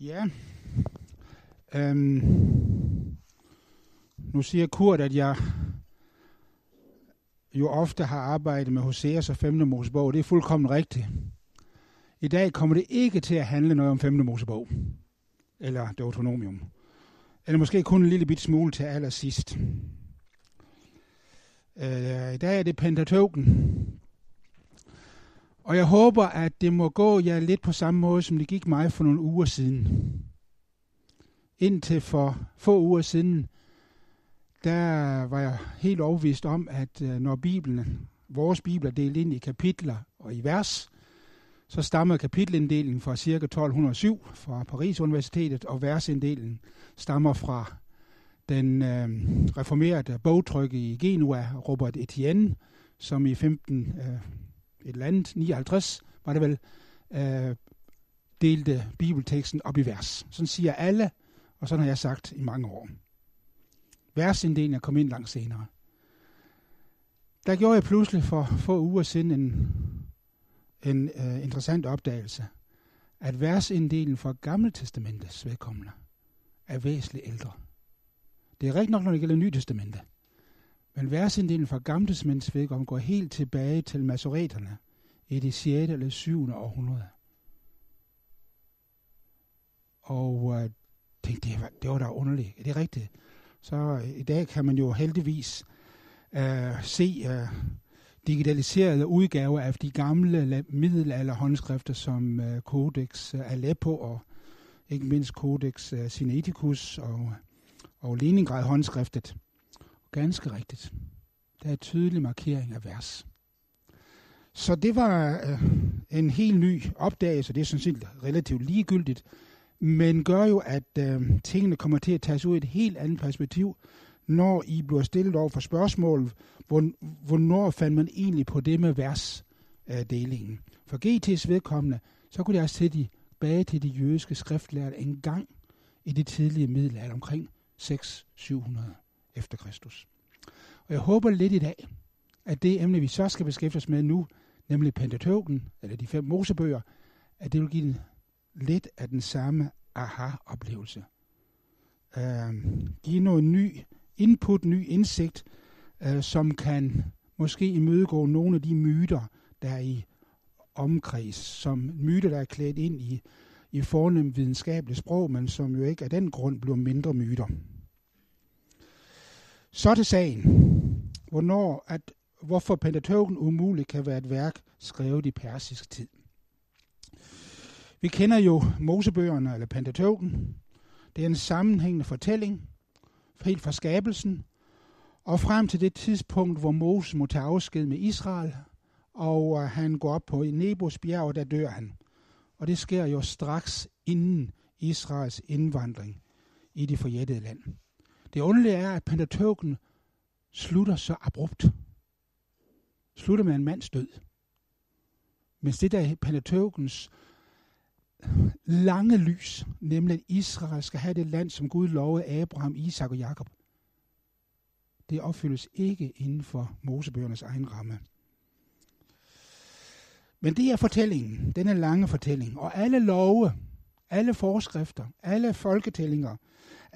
Ja. Øhm. Nu siger Kurt, at jeg jo ofte har arbejdet med Hoseas og 5. Mosebog. Det er fuldkommen rigtigt. I dag kommer det ikke til at handle noget om 5. Mosebog. Eller Deuteronomium. Eller måske kun en lille bit smule til allersidst. Øh, I dag er det Pentateuken. Og jeg håber, at det må gå jer lidt på samme måde, som det gik mig for nogle uger siden. Indtil for få uger siden, der var jeg helt overbevist om, at øh, når Bibelen, vores Bibel er delt ind i kapitler og i vers, så stammer kapitelinddelingen fra ca. 1207 fra Paris Universitetet, og versinddelingen stammer fra den øh, reformerede bogtryk i Genua, Robert Etienne, som i 15 øh, et eller andet, 59 var det vel, øh, delte bibelteksten op i vers. Sådan siger alle, og sådan har jeg sagt i mange år. Versinddelen er kommet ind langt senere. Der gjorde jeg pludselig for få uger siden en, en øh, interessant opdagelse, at versinddelen for Gamle Testamentets vedkommende er væsentligt ældre. Det er rigtigt nok, når det gælder Nye Testamente. Men versinddelen fra Gamtesmænds vedkommende går helt tilbage til masoreterne i det 6. eller 7. århundrede. Og øh, tænkte, det var, det var da underligt. Er det rigtigt? Så øh, i dag kan man jo heldigvis øh, se øh, digitaliserede udgaver af de gamle middelalderhåndskrifter som øh, Codex Aleppo og ikke mindst Codex øh, Sinaiticus og, og Leningrad håndskriftet. Ganske rigtigt. Der er tydelig markering af vers. Så det var øh, en helt ny opdagelse, det er sådan set relativt ligegyldigt, men gør jo, at øh, tingene kommer til at tages ud i et helt andet perspektiv, når I bliver stillet over for spørgsmål, hvor, hvornår fandt man egentlig på det med versdelingen. Øh, for GT's vedkommende, så kunne jeg også se tilbage til de jødiske skriftlærte en gang i det tidlige middelalder, omkring 600-700 efter Kristus. Og jeg håber lidt i dag, at det emne, vi så skal beskæftige os med nu, nemlig Pentateuken, eller de fem Mosebøger, at det vil give lidt af den samme aha-oplevelse. Uh, give noget ny input, ny indsigt, uh, som kan måske imødegå nogle af de myter, der er i omkreds, som myter, der er klædt ind i, i fornem videnskabeligt sprog, men som jo ikke af den grund bliver mindre myter. Så til sagen. Hvornår, at, hvorfor Pentateuken umuligt kan være et værk skrevet i persisk tid. Vi kender jo Mosebøgerne, eller Pentateuken. Det er en sammenhængende fortælling, helt fra skabelsen, og frem til det tidspunkt, hvor Moses må tage afsked med Israel, og øh, han går op på Nebos bjerg, og der dør han. Og det sker jo straks inden Israels indvandring i det forjættede land. Det underlige er, at Pentateuken slutter så abrupt. Slutter med en mands død. Mens det der er Pentateugens lange lys, nemlig at Israel skal have det land, som Gud lovede Abraham, Isak og Jakob. Det opfyldes ikke inden for Mosebøgernes egen ramme. Men det er fortællingen, denne lange fortælling, og alle love, alle forskrifter, alle folketællinger,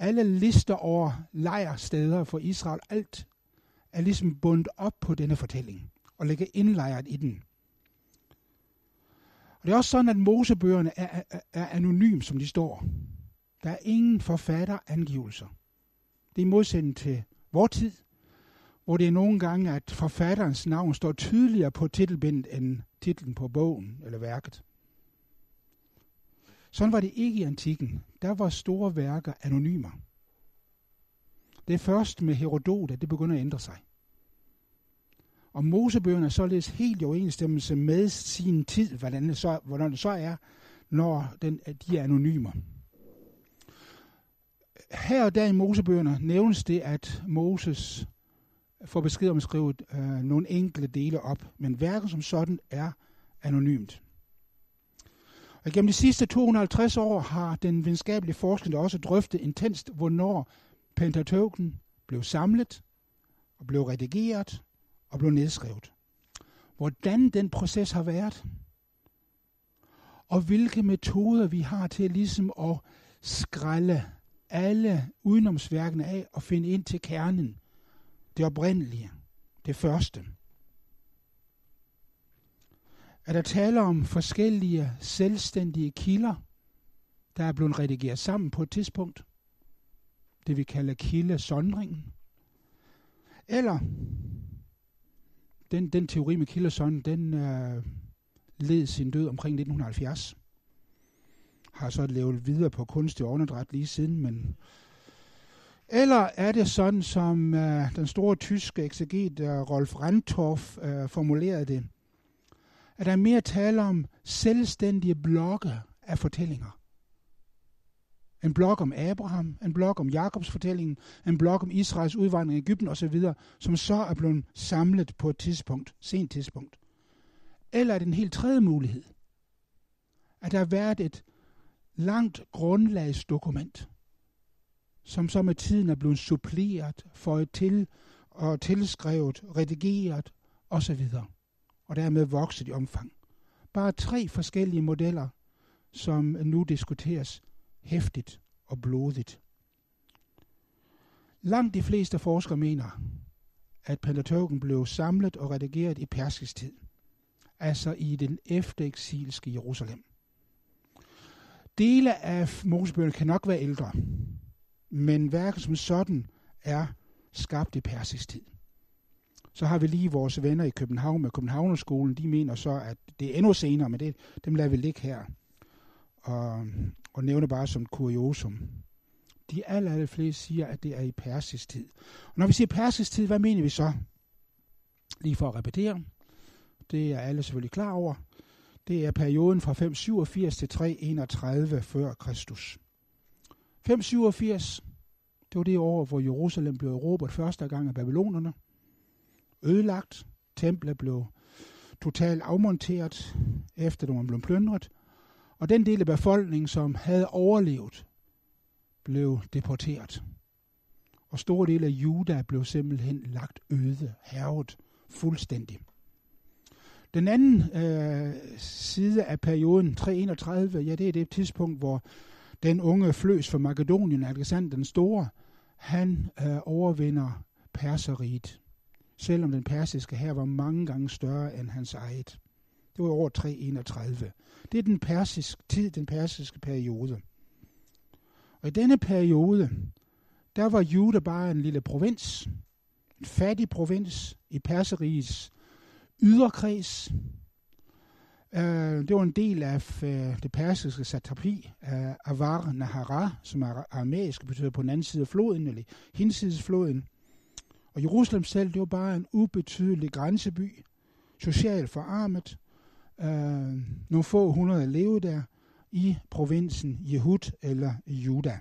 alle lister over lejrsteder for Israel, alt er ligesom bundet op på denne fortælling og ligger indlejret i den. Og det er også sådan, at Mosebøgerne er, er, er anonym, som de står. Der er ingen forfatterangivelser. Det er i modsætning til vor tid, hvor det er nogle gange, at forfatterens navn står tydeligere på titelbindet end titlen på bogen eller værket. Sådan var det ikke i antikken. Der var store værker anonymer. Det er først med Herodot, at det begynder at ændre sig. Og Mosebøgerne er således helt i overensstemmelse med sin tid, hvordan det så, hvordan det så er, når den, de er anonymer. Her og der i Mosebøgerne nævnes det, at Moses får besked om at skrive øh, nogle enkelte dele op, men værket som sådan er anonymt. Og gennem de sidste 250 år har den videnskabelige forskning også drøftet intenst, hvornår Pentateuken blev samlet og blev redigeret og blev nedskrevet. Hvordan den proces har været, og hvilke metoder vi har til ligesom at skrælle alle udenomsværkene af og finde ind til kernen, det oprindelige, det første. Er der tale om forskellige selvstændige kilder, der er blevet redigeret sammen på et tidspunkt, det vi kalder kildesondringen, eller den, den teori med kildesondring, den øh, led sin død omkring 1970. Har så levet videre på kunstig åndedræt lige siden, men eller er det sådan, som øh, den store tyske ekseget øh, Rolf Randtorff øh, formulerede det, at der er mere tale om selvstændige blokke af fortællinger. En blok om Abraham, en blok om Jakobs fortælling, en blok om Israels udvandring i Ægypten osv., som så er blevet samlet på et tidspunkt, sent tidspunkt. Eller er det en helt tredje mulighed? At der har været et langt grundlagsdokument, som så med tiden er blevet suppleret, føjet til og tilskrevet, redigeret osv. Og dermed vokset i omfang. Bare tre forskellige modeller, som nu diskuteres hæftigt og blodigt. Langt de fleste forskere mener, at Pentateuken blev samlet og redigeret i persisk tid, altså i den eftereksilske Jerusalem. Dele af Mosebøgerne kan nok være ældre, men værket som sådan er skabt i persisk tid. Så har vi lige vores venner i København med Københavnerskolen, de mener så, at det er endnu senere, men det, dem lader vi ligge her. Og, og nævne bare som kuriosum. De aller, aller fleste siger, at det er i persisk tid. Og når vi siger persisk tid, hvad mener vi så? Lige for at repetere. Det er alle selvfølgelig klar over. Det er perioden fra 587 til 331 før Kristus. 587, det var det år, hvor Jerusalem blev erobret første gang af babylonerne. Ødelagt. Templet blev totalt afmonteret, efter det var blevet plyndret. Og den del af befolkningen, som havde overlevet, blev deporteret. Og store dele af Juda blev simpelthen lagt øde, hervet fuldstændig. Den anden øh, side af perioden, 331, ja, det er det tidspunkt, hvor den unge fløs fra Makedonien, Alexander den Store, han øh, overvinder perseriet, selvom den persiske her var mange gange større end hans eget. Det var over 331. Det er den persiske tid, den persiske periode. Og i denne periode, der var Juda bare en lille provins, en fattig provins i Perserigets yderkreds. Uh, det var en del af uh, det persiske satrapi uh, Avar Nahara, som er aramæisk betyder på den anden side af floden, eller hinsides floden. Og Jerusalem selv, det var bare en ubetydelig grænseby, socialt forarmet. øh, nogle få hundrede levede der i provinsen Jehud eller Juda.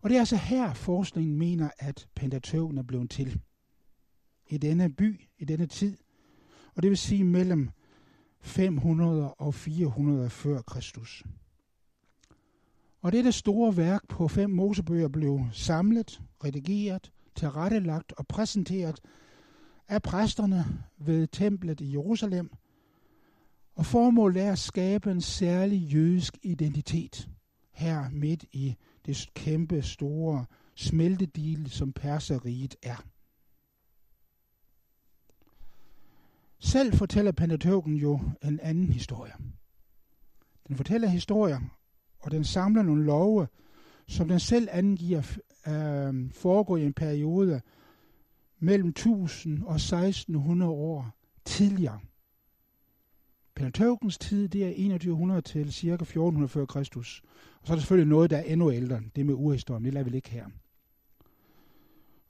Og det er altså her, forskningen mener, at Pentateuken er blevet til i denne by, i denne tid. Og det vil sige mellem 500 og 400 før Kristus. Og dette store værk på fem mosebøger blev samlet, redigeret, tilrettelagt og præsenteret af præsterne ved templet i Jerusalem. Og formålet er at skabe en særlig jødisk identitet her midt i det kæmpe store smeltedil, som perseriet er. Selv fortæller Pentateuken jo en anden historie. Den fortæller historier, og den samler nogle love, som den selv angiver øh, foregå i en periode mellem 1000 og 1600 år tidligere. Pentateukens tid, det er 2100 til ca. 1400 før Kristus. Og så er der selvfølgelig noget, der er endnu ældre. Det med urhistorien, det lader vi ikke her.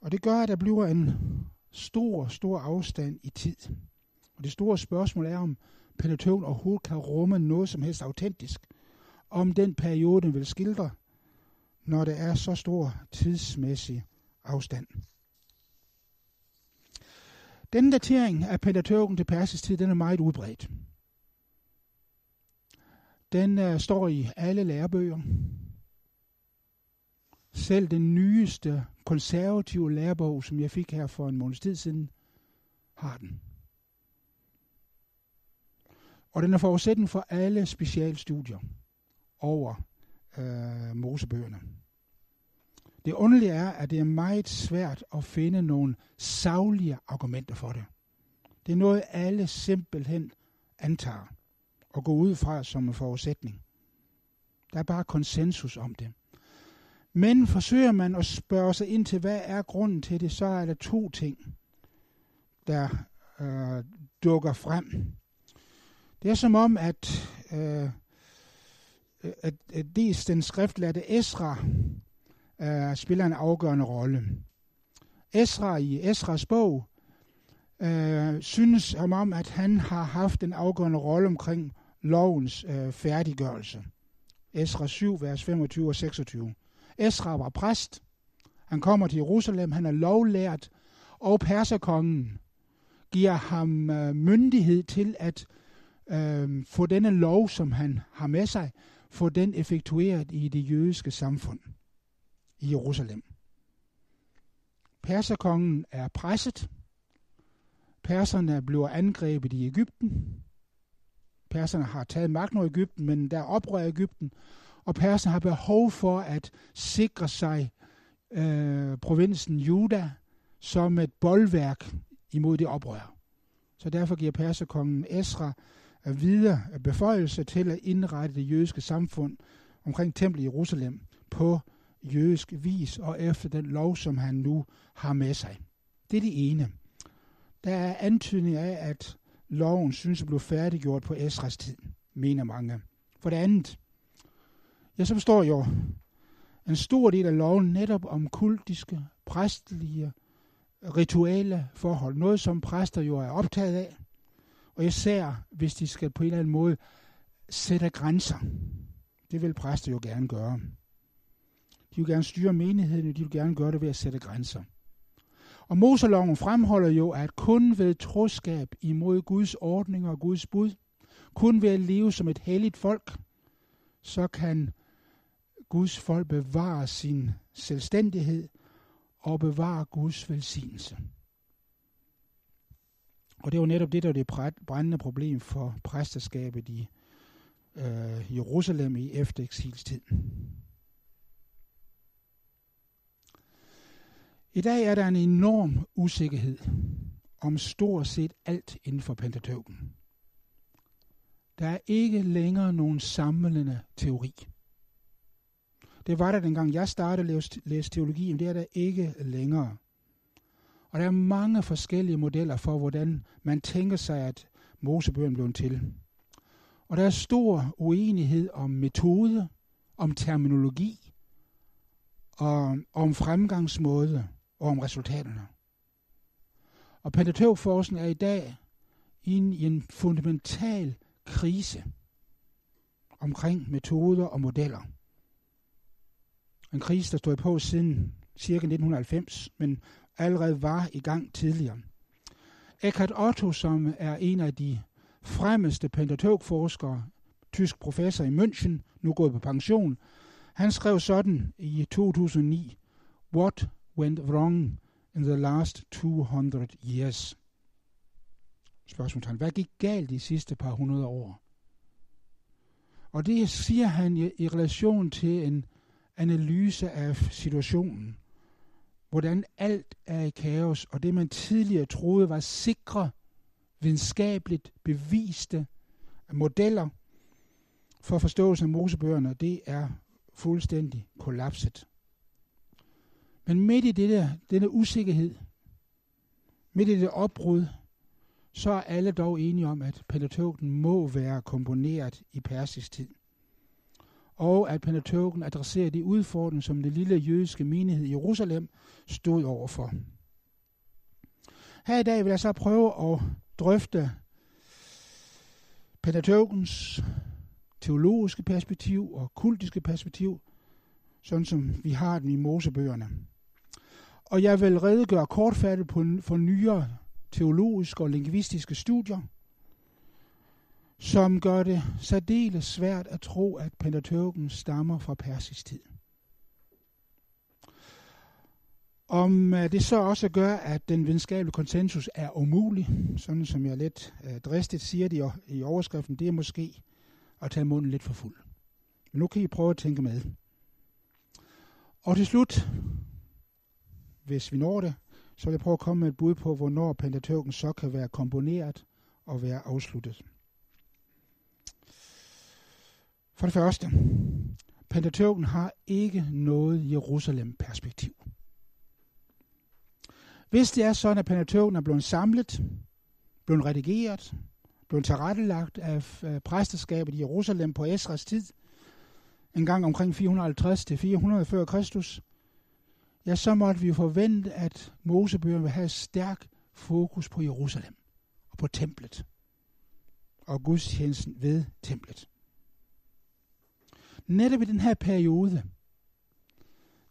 Og det gør, at der bliver en stor, stor afstand i tid. Og det store spørgsmål er, om Pentateuken overhovedet kan rumme noget som helst autentisk. Om den periode den vil skildre, når der er så stor tidsmæssig afstand. Denne datering af Pentateuken til persisk tid, den er meget udbredt. Den uh, står i alle lærebøger. Selv den nyeste konservative lærebog, som jeg fik her for en måneds tid siden, har den. Og den er forudsætning for alle specialstudier over øh, Mosebøgerne. Det underlige er, at det er meget svært at finde nogle savlige argumenter for det. Det er noget, alle simpelthen antager og går ud fra som en forudsætning. Der er bare konsensus om det. Men forsøger man at spørge sig ind til, hvad er grunden til det, så er der to ting, der øh, dukker frem. Det er som om, at, øh, at, at dels den skriftlærte Esra øh, spiller en afgørende rolle. Esra i Esras bog øh, synes ham om, at han har haft en afgørende rolle omkring lovens øh, færdiggørelse. Esra 7, vers 25 og 26. Esra var præst. Han kommer til Jerusalem. Han er lovlært. Og perserkongen giver ham øh, myndighed til at øh, få denne lov, som han har med sig, få den effektueret i det jødiske samfund i Jerusalem. Perserkongen er presset. Perserne bliver angrebet i Ægypten. Perserne har taget magten over Ægypten, men der er oprør i Ægypten, og perserne har behov for at sikre sig øh, provinsen Juda som et boldværk imod det oprør. Så derfor giver perserkongen Esra videre beføjelse til at indrette det jødiske samfund omkring templet i Jerusalem på jødisk vis og efter den lov, som han nu har med sig. Det er det ene. Der er antydning af, at loven synes at blive færdiggjort på Esras tid, mener mange. For det andet, ja, så forstår jo en stor del af loven netop om kultiske, præstelige, rituelle forhold. Noget, som præster jo er optaget af. Og især, hvis de skal på en eller anden måde sætte grænser. Det vil præster jo gerne gøre. De vil gerne styre menigheden, og de vil gerne gøre det ved at sætte grænser. Og Moseloven fremholder jo, at kun ved troskab imod Guds ordninger og Guds bud, kun ved at leve som et helligt folk, så kan Guds folk bevare sin selvstændighed og bevare Guds velsignelse. Og det var netop det, der var det brændende problem for præsterskabet i øh, Jerusalem i efter eksilstiden. I dag er der en enorm usikkerhed om stort set alt inden for Pentateuken. Der er ikke længere nogen samlende teori. Det var der dengang jeg startede at læse teologi, men det er der ikke længere. Og der er mange forskellige modeller for, hvordan man tænker sig, at Mosebøgen blev til. Og der er stor uenighed om metode, om terminologi og om fremgangsmåde og om resultaterne. Og Pentateuforsen er i dag inde i en fundamental krise omkring metoder og modeller. En krise, der stod på siden ca. 1990, men allerede var i gang tidligere. Eckhart Otto, som er en af de fremmeste pentateuforskere, tysk professor i München, nu gået på pension, han skrev sådan i 2009, What went wrong in the last 200 years? Spørgsmålstegn. Hvad gik galt de sidste par hundrede år? Og det siger han i, i relation til en analyse af situationen. Hvordan alt er i kaos, og det man tidligere troede var sikre, videnskabeligt beviste modeller for forståelse af Mosebøgerne, det er fuldstændig kollapset. Men midt i det der, denne usikkerhed, midt i det opbrud, så er alle dog enige om, at Pentateuken må være komponeret i persisk tid. Og at Pentateuken adresserer de udfordringer, som det lille jødiske menighed i Jerusalem stod overfor. Her i dag vil jeg så prøve at drøfte Pentateukens teologiske perspektiv og kultiske perspektiv, sådan som vi har den i Mosebøgerne. Og jeg vil redegøre kortfattet på, for nyere teologiske og lingvistiske studier, som gør det særdeles svært at tro, at Pentateuken stammer fra persisk tid. Om øh, det så også gør, at den videnskabelige konsensus er umulig, sådan som jeg lidt uh, dristigt siger det i overskriften, det er måske at tage munden lidt for fuld. Men nu kan I prøve at tænke med. Og til slut, hvis vi når det, så vil jeg prøve at komme med et bud på, hvornår Pentateuken så kan være komponeret og være afsluttet. For det første, Pentateuken har ikke noget Jerusalem-perspektiv. Hvis det er sådan, at Pentateuken er blevet samlet, blevet redigeret, blevet tilrettelagt af præsteskabet i Jerusalem på Esras tid, en gang omkring 450 til 400 før Kristus, ja, så måtte vi forvente, at Mosebøgerne vil have stærk fokus på Jerusalem og på templet og gudstjenesten ved templet. Netop i den her periode,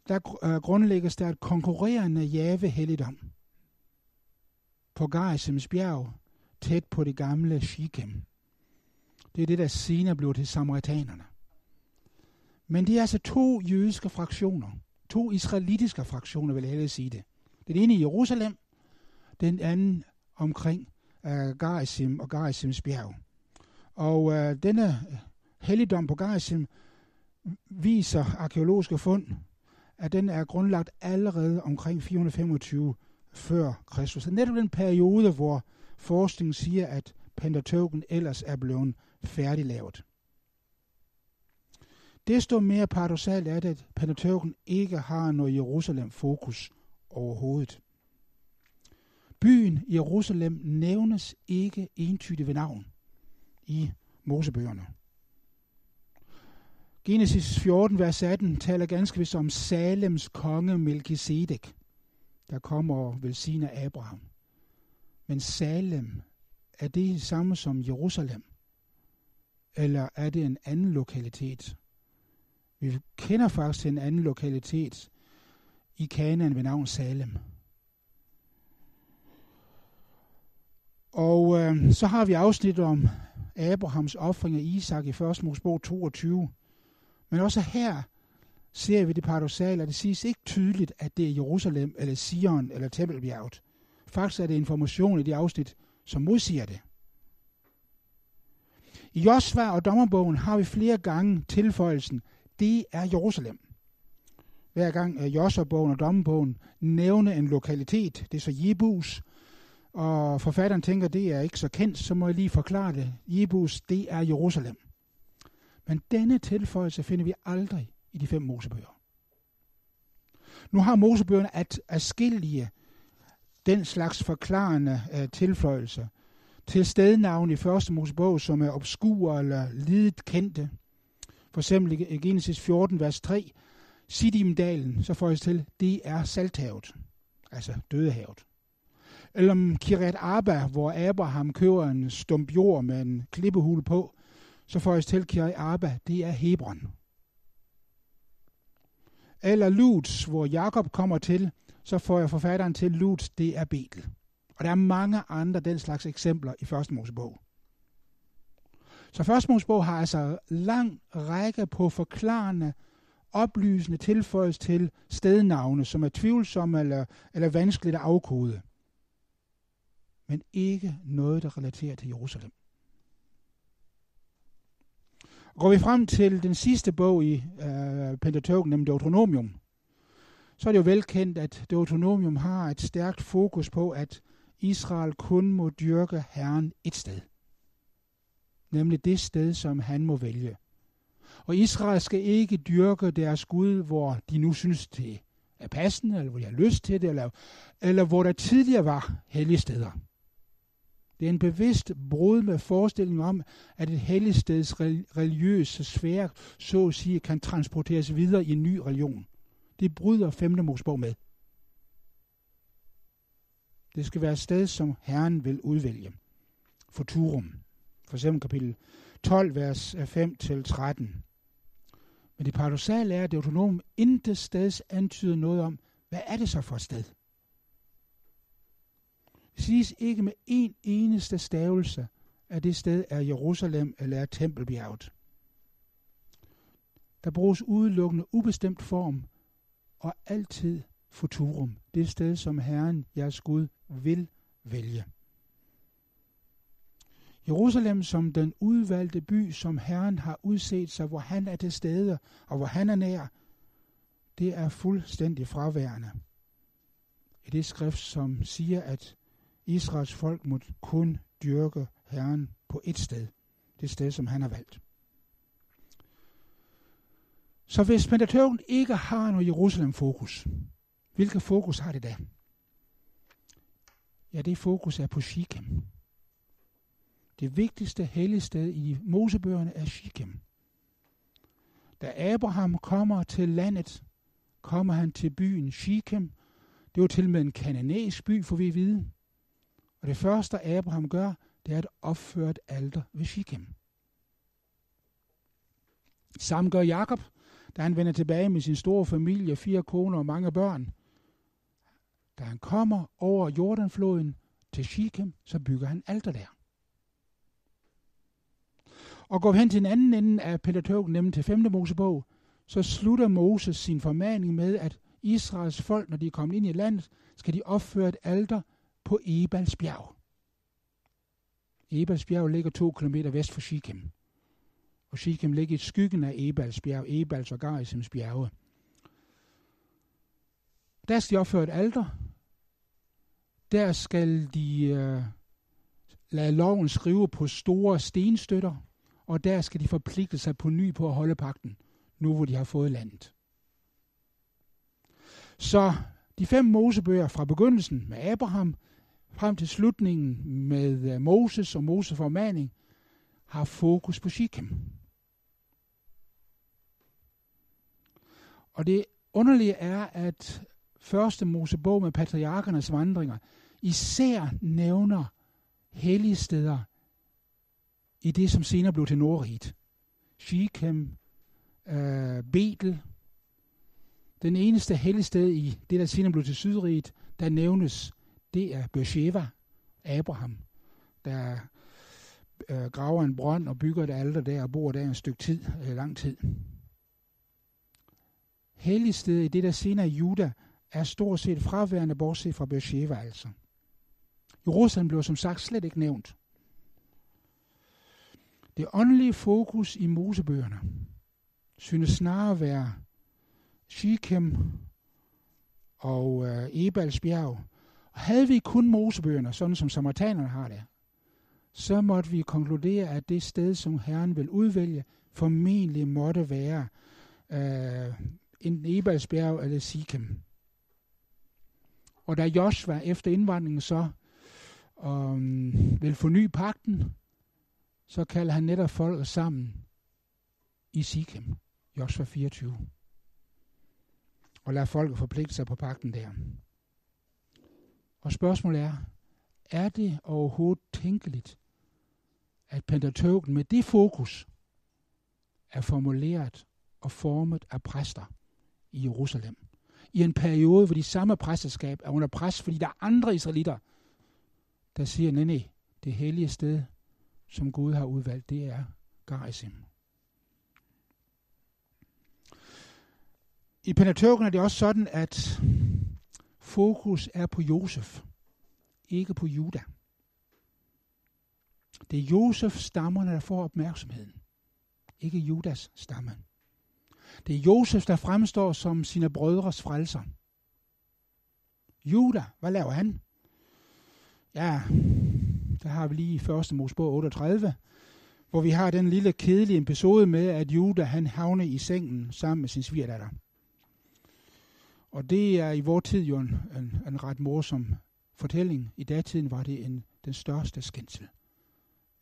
der øh, grundlægges der et konkurrerende jave helligdom på Garisems bjerg, tæt på det gamle Shechem. Det er det, der senere blev til samaritanerne. Men det er altså to jødiske fraktioner, to israelitiske fraktioner, vil jeg hellere sige det. Den ene i Jerusalem, den anden omkring øh, uh, Garisim og Garisems bjerg. Og uh, denne øh, helligdom på Garisim viser arkeologiske fund, at den er grundlagt allerede omkring 425 før Kristus. Så netop den periode, hvor forskningen siger, at Pentateuken ellers er blevet færdiglavet. Desto mere paradoxalt er det, at Pentateuken ikke har noget Jerusalem-fokus overhovedet. Byen Jerusalem nævnes ikke entydigt ved navn i Mosebøgerne. Genesis 14, vers 18 taler ganske vist om Salems konge Melchizedek, der kommer og velsigner Abraham. Men Salem, er det samme som Jerusalem? Eller er det en anden lokalitet? Vi kender faktisk en anden lokalitet i Kanaan ved navn Salem. Og øh, så har vi afsnit om Abrahams offring af Isak i 1. Mosebog 22. Men også her ser vi det paradoxale, at det siges ikke tydeligt, at det er Jerusalem, eller Sion, eller Tempelbjerget. Faktisk er det information i det afsnit, som modsiger det. I Josva og dommerbogen har vi flere gange tilføjelsen, det er Jerusalem. Hver gang uh, og Dommebogen nævner en lokalitet, det er så Jebus, og forfatteren tænker, det er ikke så kendt, så må jeg lige forklare det. Jebus, det er Jerusalem. Men denne tilføjelse finder vi aldrig i de fem Mosebøger. Nu har Mosebøgerne at afskillige den slags forklarende øh, uh, tilføjelser til stednavn i første Mosebog, som er obskure eller lidet kendte. For eksempel i Genesis 14, vers 3, Sidimdalen, så får jeg til, det er salthavet, altså dødehavet. Eller om Kirat Arba, hvor Abraham køber en stump jord med en klippehul på, så får jeg til Kirat Arba, det er Hebron. Eller Lutz, hvor Jakob kommer til, så får jeg forfatteren til Lutz, det er Betel. Og der er mange andre den slags eksempler i første Mosebog. Så første Mosebog har altså lang række på forklarende, oplysende tilføjes til stednavne, som er tvivlsomme eller, eller vanskeligt at afkode. Men ikke noget, der relaterer til Jerusalem. Går vi frem til den sidste bog i øh, Pentateuken, nemlig Deuteronomium, så er det jo velkendt, at Deuteronomium har et stærkt fokus på, at Israel kun må dyrke Herren et sted. Nemlig det sted, som han må vælge. Og Israel skal ikke dyrke deres Gud, hvor de nu synes det er passende, eller hvor de har lyst til det, eller, eller hvor der tidligere var hellige steder. Det er en bevidst brud med forestillingen om, at et helligsteds religiøse sfære, så at sige, kan transporteres videre i en ny religion. Det bryder 5. Mosebog med. Det skal være et sted, som Herren vil udvælge. Futurum. For eksempel kapitel 12, vers øh, 5-13. Men det paradoxale er, at Deuteronom intet steds antyder noget om, hvad er det så for et sted? Det siges ikke med en eneste stavelse, at det sted er Jerusalem eller er Tempelbjerget. Der bruges udelukkende ubestemt form og altid futurum. Det sted, som Herren, jeres Gud, vil vælge. Jerusalem som den udvalgte by, som Herren har udset sig, hvor han er til stede og hvor han er nær, det er fuldstændig fraværende. I det skrift, som siger, at Israels folk må kun dyrke Herren på et sted. Det sted, som han har valgt. Så hvis Pentateuken ikke har noget Jerusalem-fokus, hvilket fokus har det da? Ja, det fokus er på Shechem. Det vigtigste helligsted i Mosebøgerne er Shechem. Da Abraham kommer til landet, kommer han til byen Shechem. Det var til med en kananæisk by, for vi at vide. Og det første Abraham gør, det er at opføre et alter ved Shechem. Samme gør Jakob, da han vender tilbage med sin store familie, fire koner og mange børn. Da han kommer over Jordanfloden til Shechem, så bygger han alter der. Og går vi hen til den anden ende af Pentateuken, nemlig til 5. Mosebog, så slutter Moses sin formaning med, at Israels folk, når de er kommet ind i landet, skal de opføre et alter på Ebals bjerg. Ebals bjerg ligger to kilometer vest for Shechem. Og Shechem ligger i skyggen af Ebals bjerg, Ebals og Garisims bjerge. Der skal de opføre et alter. Der skal de øh, lade loven skrive på store stenstøtter, og der skal de forpligte sig på ny på at holde pakten, nu hvor de har fået landet. Så de fem Mosebøger fra begyndelsen med Abraham frem til slutningen med øh, Moses og Moses formaning har fokus på Shechem. Og det underlige er, at første Mosebog med patriarkernes vandringer især nævner hellige steder i det, som senere blev til Nordrigt. Shechem, øh, Betel. Den eneste hellige sted i det, der senere blev til Sydriget, der nævnes, det er Beersheba, Abraham, der øh, graver en brønd og bygger et alter der og bor der en stykke tid, øh, lang tid. Helligsted i det, der senere Juda, er stort set fraværende, bortset fra Beersheba altså. Jerusalem blev som sagt slet ikke nævnt. Det åndelige fokus i Mosebøgerne synes snarere at være Shechem og øh, Ebals bjerg. Og havde vi kun Mosebøgerne, sådan som samaritanerne har det, så måtte vi konkludere, at det sted, som Herren vil udvælge, formentlig måtte være øh, enten Ebalsbjerg eller Sikhem. Og da Joshua efter indvandringen så øh, vil forny pakten, så kalder han netop folk sammen i Sikhem, Joshua 24. Og lader folk forpligte sig på pakten der. Og spørgsmålet er, er det overhovedet tænkeligt, at Pentateuken med det fokus er formuleret og formet af præster i Jerusalem. I en periode, hvor de samme præsterskab er under pres, fordi der er andre israelitter, der siger, nej, nej, det hellige sted, som Gud har udvalgt, det er Gerizim. I Pentateuken er det også sådan, at fokus er på Josef, ikke på Juda. Det er Josefs stammerne, der får opmærksomheden, ikke Judas stamme. Det er Josef, der fremstår som sine brødres frelser. Juda, hvad laver han? Ja, der har vi lige i 1. Mosebog 38, hvor vi har den lille kedelige episode med, at Juda han havne i sengen sammen med sin svigerdatter. Og det er i vores tid jo en, en, en ret morsom fortælling. I datiden var det en, den største skændsel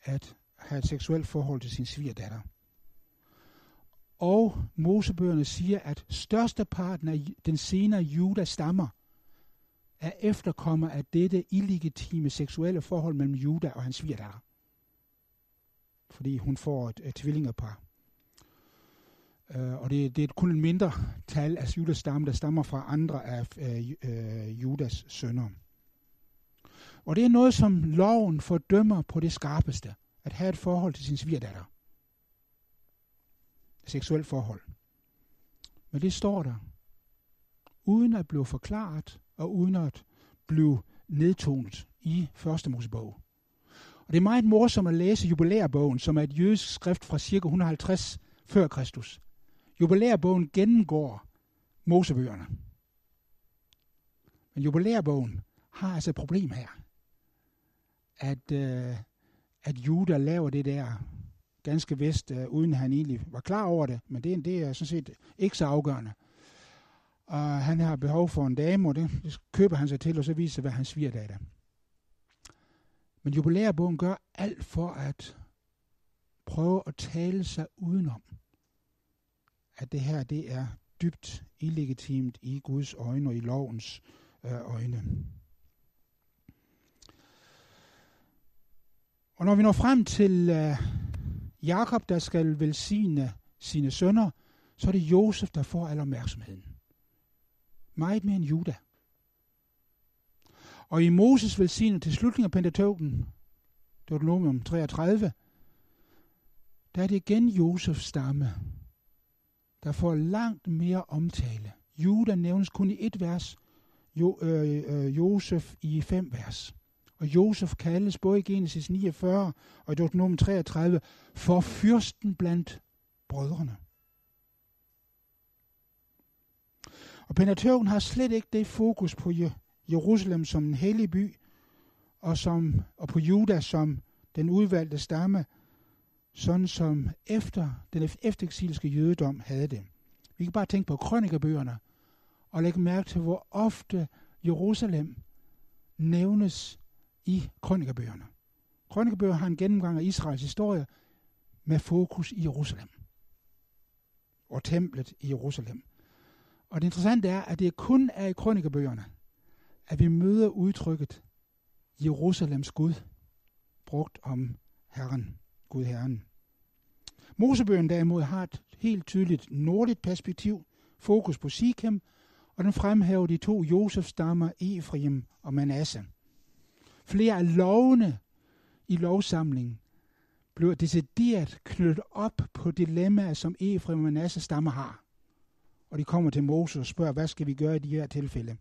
at have et seksuelt forhold til sin svigerdatter. Og Mosebøgerne siger, at størsteparten af den senere Judas stammer er efterkommer af dette illegitime seksuelle forhold mellem Juda og hans svigerdatter. Fordi hun får et, et tvillingepar. Uh, og det, det er kun en mindre tal af Judas stamme, der stammer fra andre af uh, uh, Judas sønner. Og det er noget, som loven fordømmer på det skarpeste, at have et forhold til sin svigerdatter. Et seksuelt forhold. Men det står der uden at blive forklaret og uden at blive nedtonet i første Mosebog. Og det er meget morsomt at læse jubilærbogen, som er et jødisk skrift fra ca. 150 før Kristus. Jubilærbogen gennemgår Mosebøgerne. Men jubilærbogen har altså et problem her. At, øh, at Juda laver det der ganske vist, øh, uden han egentlig var klar over det, men det, det er sådan set ikke så afgørende. Og han har behov for en dame, og det, køber han sig til, og så viser hvad han sviger af det. Men jubilærbogen gør alt for at prøve at tale sig udenom, at det her det er dybt illegitimt i Guds øjne og i lovens øh, øjne. Og når vi når frem til øh, Jakob, der skal velsigne sine sønner, så er det Josef, der får al opmærksomheden. Meget mere end Juda. Og i Moses velsignet til slutningen af Pentateuken, Deuteronomium 33, der er det igen Josefs stamme, der får langt mere omtale. Juda nævnes kun i et vers, jo, øh, øh, Josef i fem vers. Og Josef kaldes både i Genesis 49 og i Deuteronomium 33 for fyrsten blandt brødrene. Og Pentateuken har slet ikke det fokus på Jerusalem som en hellig by, og, som, og på Juda som den udvalgte stamme, sådan som efter den eftereksilske jødedom havde det. Vi kan bare tænke på krønikerbøgerne, og lægge mærke til, hvor ofte Jerusalem nævnes i krønikerbøgerne. Krønikerbøger har en gennemgang af Israels historie med fokus i Jerusalem og templet i Jerusalem. Og det interessante er, at det kun er i krønikebøgerne, at vi møder udtrykket Jerusalems Gud, brugt om Herren, Gud Herren. Mosebøgen derimod har et helt tydeligt nordligt perspektiv, fokus på Sikhem, og den fremhæver de to Josefs stammer, Efraim og Manasse. Flere af lovene i lovsamlingen blev decideret knyttet op på dilemmaer, som Efraim og Manasse stammer har. Og de kommer til Moses og spørger, hvad skal vi gøre i de her tilfælde?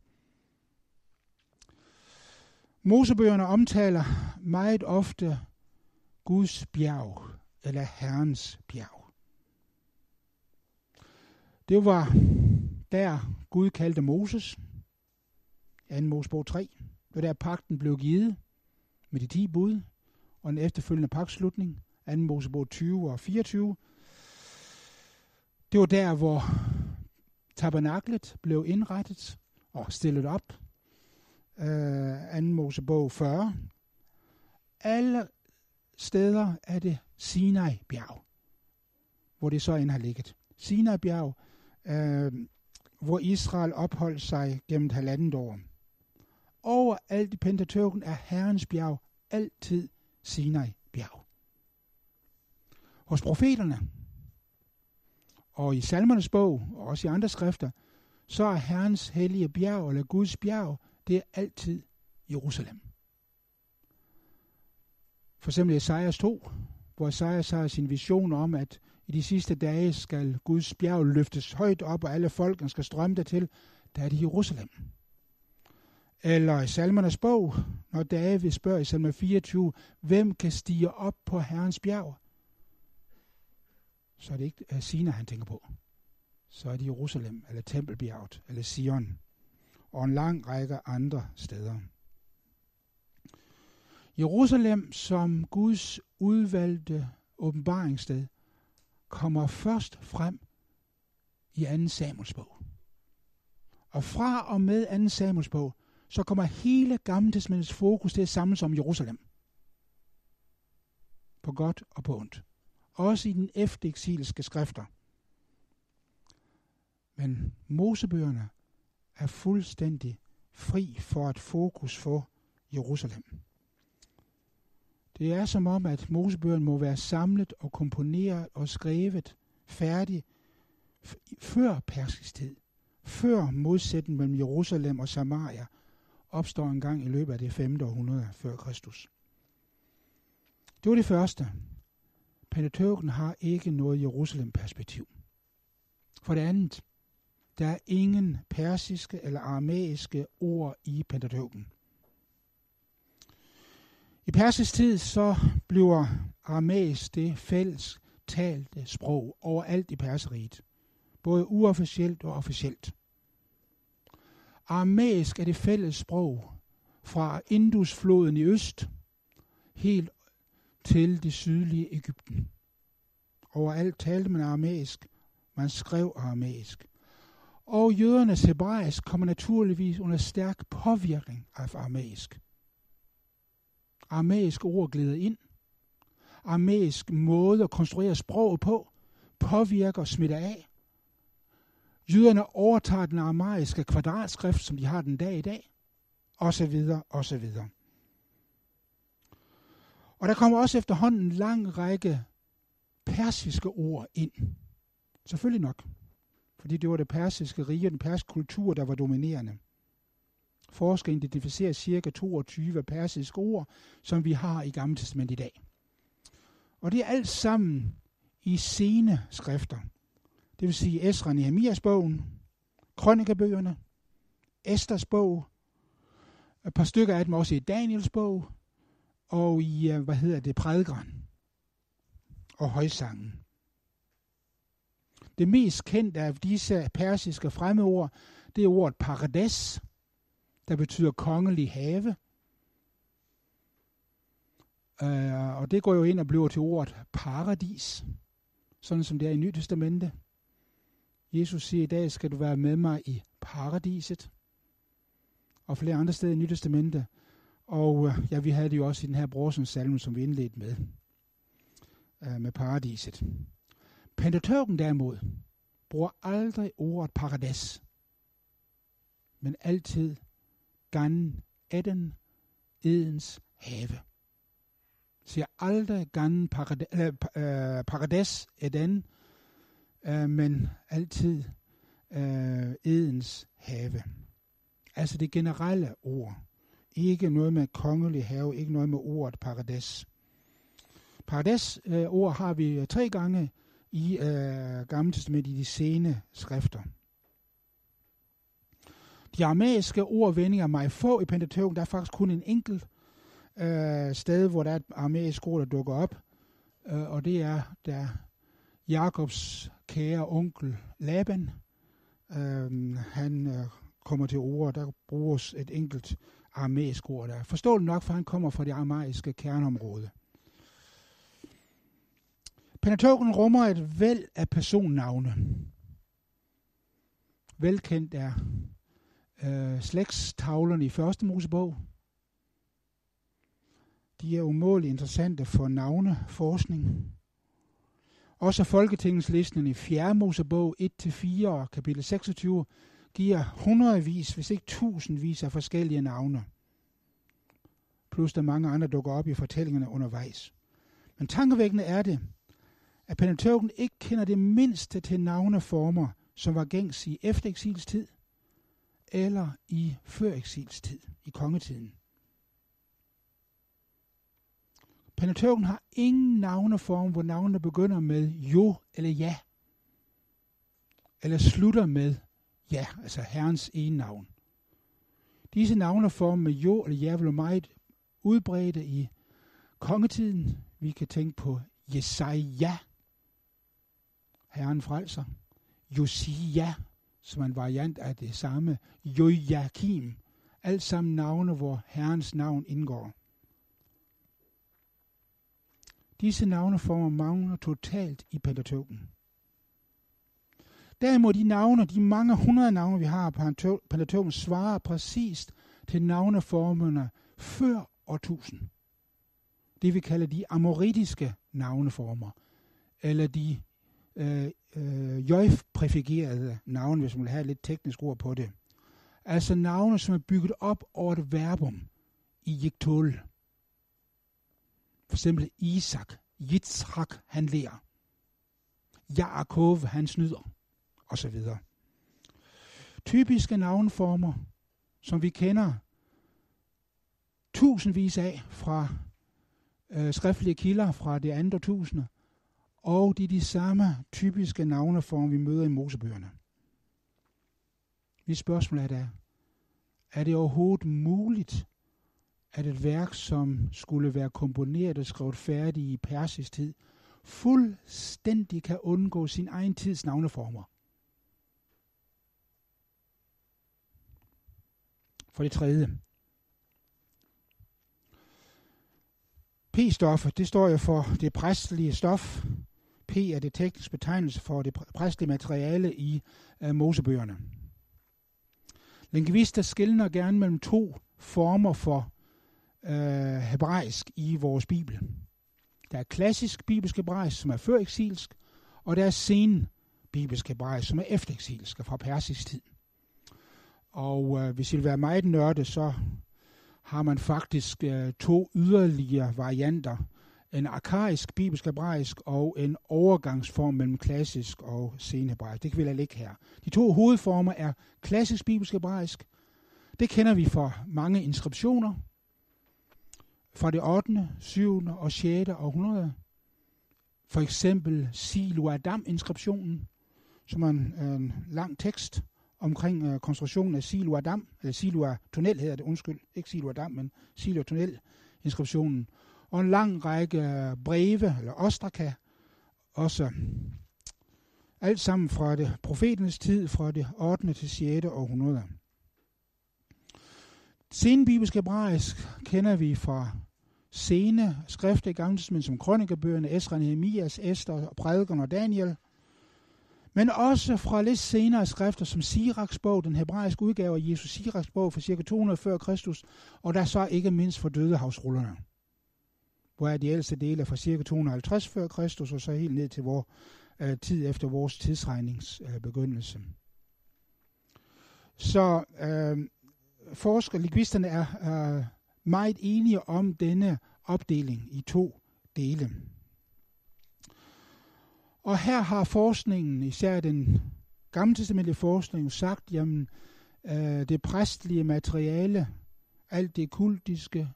Mosebøgerne omtaler meget ofte Guds bjerg, eller Herrens bjerg. Det var der Gud kaldte Moses, 2. Mosebog 3. Det var der pakten blev givet med de 10 bud, og den efterfølgende pagtslutning, 2. Mosebog 20 og 24. Det var der, hvor tabernaklet blev indrettet og stillet op. Øh, 2. Mosebog 40. Alle steder er det Sinai-bjerg, hvor det så end har ligget. Sinai-bjerg, øh, hvor Israel opholdt sig gennem halvandet år. Overalt i Pentateuken er Herrens bjerg altid Sinai bjerg. Hos profeterne og i salmernes bog og også i andre skrifter, så er Herrens hellige bjerg eller Guds bjerg, det er altid Jerusalem. For eksempel Esajas 2, hvor Esajas har sin vision om, at i de sidste dage skal Guds bjerg løftes højt op, og alle folkene skal strømme dertil, der er det Jerusalem. Eller i salmernes bog, når David spørger i salme 24, hvem kan stige op på Herrens bjerg? Så er det ikke øh, Sina, han tænker på. Så er det Jerusalem, eller Tempelbjerget, eller Sion, og en lang række andre steder. Jerusalem som Guds udvalgte åbenbaringssted kommer først frem i 2. Samuels bog. Og fra og med 2. Samuels bog, så kommer hele Gamle fokus til at samles om Jerusalem. På godt og på ondt. Også i den eftereksilske skrifter. Men Mosebøgerne er fuldstændig fri for et fokus for Jerusalem. Det er som om, at Mosebøgerne må være samlet og komponeret og skrevet færdig før persisk tid. Før modsætningen mellem Jerusalem og Samaria opstår en gang i løbet af det 5. århundrede før Kristus. Det var det første. Pentateuken har ikke noget Jerusalem-perspektiv. For det andet, Der er ingen persiske eller aramæiske ord i Pentateuken. I persisk tid så bliver aramæisk det fælles talte sprog overalt i perseriet. Både uofficielt og officielt. Aramæisk er det fælles sprog fra Indusfloden i øst helt til det sydlige Ægypten. Overalt talte man aramæisk, man skrev aramæisk. Og jødernes hebraisk kommer naturligvis under stærk påvirkning af aramæisk. Aramæisk ord glider ind. Aramæisk måde at konstruere sproget på påvirker og smitter af. Jøderne overtager den aramæiske kvadratskrift, som de har den dag i dag, og så videre, og der kommer også efterhånden en lang række persiske ord ind. Selvfølgelig nok. Fordi det var det persiske rige, den persiske kultur, der var dominerende. Forskere identificerer ca. 22 persiske ord, som vi har i Gamle Testament i dag. Og det er alt sammen i sene skrifter. Det vil sige Esra Nehemias bogen, Krønikebøgerne, Esters bog, et par stykker af dem også i Daniels bog, og i, øh, hvad hedder det, prædikeren og højsangen. Det mest kendte af disse persiske fremmedord, det er ordet parades, der betyder kongelig have. Uh, og det går jo ind og bliver til ordet paradis, sådan som det er i Nyt Testamente. Jesus siger, i dag skal du være med mig i paradiset. Og flere andre steder i Nyt Testamente. Og øh, ja, vi havde det jo også i den her Brorsens salme, som vi indledte med. Uh, med paradiset. Pentateuken derimod bruger aldrig ordet paradis, men altid Gan Eden, Edens have. Siger aldrig Gan Paradis, øh, øh, paradis Eden, øh, men altid øh, Edens have. Altså det generelle ord. Ikke noget med kongelig have, ikke noget med ordet paradis. Paradis øh, ord har vi øh, tre gange i øh, Gamle Testament i de sene skrifter. De aramæiske ordvendinger er meget få i Pentateuken. Der er faktisk kun en enkelt øh, sted, hvor der er et aramæisk ord, der dukker op. Øh, og det er, der Jakobs kære onkel Laban, øh, han øh, kommer til ord, der bruges et enkelt aramæisk ord der. Forståeligt nok, for han kommer fra det aramæiske kerneområde. Pentateuken rummer et væld af personnavne. Velkendt er øh, slægtstavlerne i første Mosebog. De er umådeligt interessante for navneforskning. Også Folketingets listen i 4. Mosebog 1-4 og kapitel 26 giver hundredvis, hvis ikke tusindvis af forskellige navne. Plus der mange andre dukker op i fortællingerne undervejs. Men tankevækkende er det, at Pentateuken ikke kender det mindste til navneformer, som var gængs i eftereksilstid eller i føreksilstid, i kongetiden. Pentateuken har ingen navneform, hvor navnene begynder med jo eller ja, eller slutter med ja, altså Herrens ene navn. Disse navneformer med jo eller ja vil meget udbredte i kongetiden. Vi kan tænke på Jesaja, Herren frelser. Josia, som er en variant af det samme. Joachim. Alt sammen navne, hvor Herrens navn indgår. Disse navneformer mangler totalt i Pentateuken. Derimod de navne, de mange hundrede navne, vi har på Pentateuken, svarer præcist til navneformerne før årtusind. Det vi kalder de amoritiske navneformer, eller de øh, øh, jøjf-præfigerede navne, hvis man vil have lidt teknisk ord på det. Altså navne, som er bygget op over et verbum i Jiktol. For eksempel Isak, Yitzhak, han lærer. Jakob, han snyder, og så videre. Typiske navnformer, som vi kender tusindvis af fra øh, skriftlige kilder fra det andre tusinde, og det er de samme typiske navneformer, vi møder i Mosebøgerne. Mit spørgsmål er da, er det overhovedet muligt, at et værk, som skulle være komponeret og skrevet færdigt i persisk tid, fuldstændig kan undgå sin egen tids navneformer? For det tredje. P-stoffet, det står jo for det præstelige stof. P er det tekniske betegnelse for det præstelige materiale i uh, Mosebøgerne. Lingvister skiller gerne mellem to former for uh, hebraisk i vores bibel. Der er klassisk bibelsk hebraisk, som er før eksilsk, og der er sen bibelsk hebraisk, som er efter eksilsk, fra persisk tid. Og øh, hvis I vil være meget nørde, så har man faktisk øh, to yderligere varianter. En arkaisk bibelsk hebraisk og en overgangsform mellem klassisk og senhebraisk. Det kan vi lade ligge her. De to hovedformer er klassisk bibelsk hebraisk. Det kender vi fra mange inskriptioner fra det 8., 7. og 6. århundrede. For eksempel Silo Adam-inskriptionen, som er en, en lang tekst, omkring øh, konstruktionen af Silua Dam, øh, eller Silua Tunnel hedder det, undskyld, ikke Silua Dam, men Silua Tunnel inskriptionen, og en lang række øh, breve, eller ostraka, også alt sammen fra det profeternes tid, fra det 8. til 6. århundrede. Senbibelsk hebraisk kender vi fra sene skrifter i Gamle som krønikebøgerne Esra, Nehemias, Esther, Prædikeren og Daniel, men også fra lidt senere skrifter som Siraks bog, den hebraiske udgave af Jesus Siraks bog fra ca. 200 før Kristus, og der så ikke mindst for dødehavsrullerne, hvor er de ældste dele fra ca. 250 før Kristus, og så helt ned til vor øh, tid efter vores tidsregningsbegyndelse. Øh, begyndelse. så øh, forskere, linguisterne er øh, meget enige om denne opdeling i to dele. Og her har forskningen, især den gammeltestamentlige forskning, sagt, jamen øh, det præstlige materiale, alt det kultiske,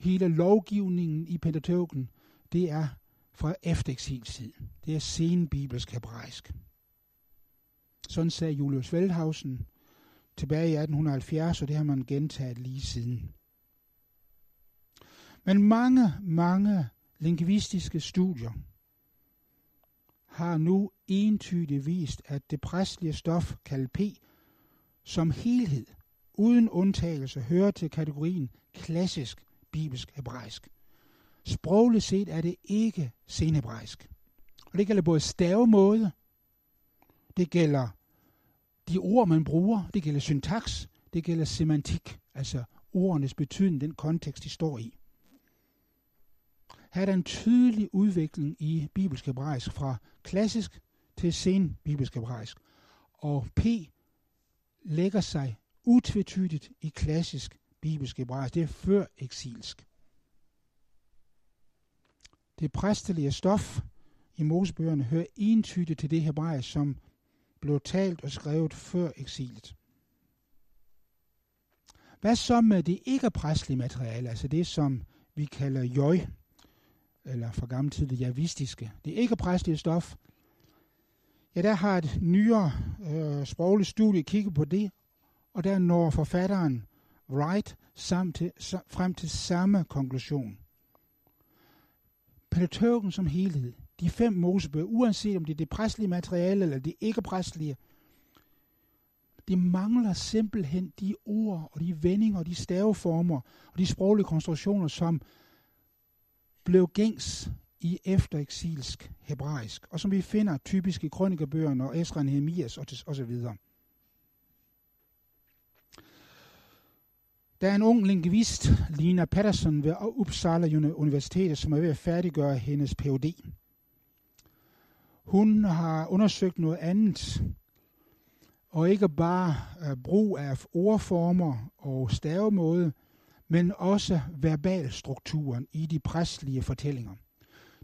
hele lovgivningen i Pentateuken, det er fra eftereksilstid. Det er senbibelsk hebraisk. Sådan sagde Julius Wellhausen tilbage i 1870, og det har man gentaget lige siden. Men mange, mange lingvistiske studier har nu entydigt vist, at det præstlige stof, kaldet P, som helhed, uden undtagelse, hører til kategorien klassisk bibelsk hebraisk. Sprogligt set er det ikke senhebraisk. Og det gælder både stavemåde, det gælder de ord, man bruger, det gælder syntaks, det gælder semantik, altså ordenes betydning, den kontekst, de står i. Her er der en tydelig udvikling i bibelsk hebraisk fra klassisk til sen bibelsk hebraisk. Og P lægger sig utvetydigt i klassisk bibelsk hebraisk. Det er før eksilsk. Det præstelige stof i Mosebøgerne hører entydigt til det hebraisk, som blev talt og skrevet før eksilet. Hvad så med det ikke præstelige materiale, altså det som vi kalder jøj, eller fra gammel tid det javistiske, det ikke præstelige stof, ja, der har et nyere øh, sprogligt studie kigget på det, og der når forfatteren Wright samt til, frem til samme konklusion. Pentateuken som helhed, de fem mosebøger, uanset om det er det præstlige materiale eller det ikke præstlige, det mangler simpelthen de ord og de vendinger og de staveformer og de sproglige konstruktioner, som blev gængs i eftereksilsk hebraisk, og som vi finder typisk i krønikebøgerne og Esra Nehemias og, og så videre. Der er en ung lingvist, Lina Patterson, ved Uppsala Universitet, som er ved at færdiggøre hendes Ph.D. Hun har undersøgt noget andet, og ikke bare øh, brug af ordformer og stavemåde, men også verbalstrukturen i de præstlige fortællinger.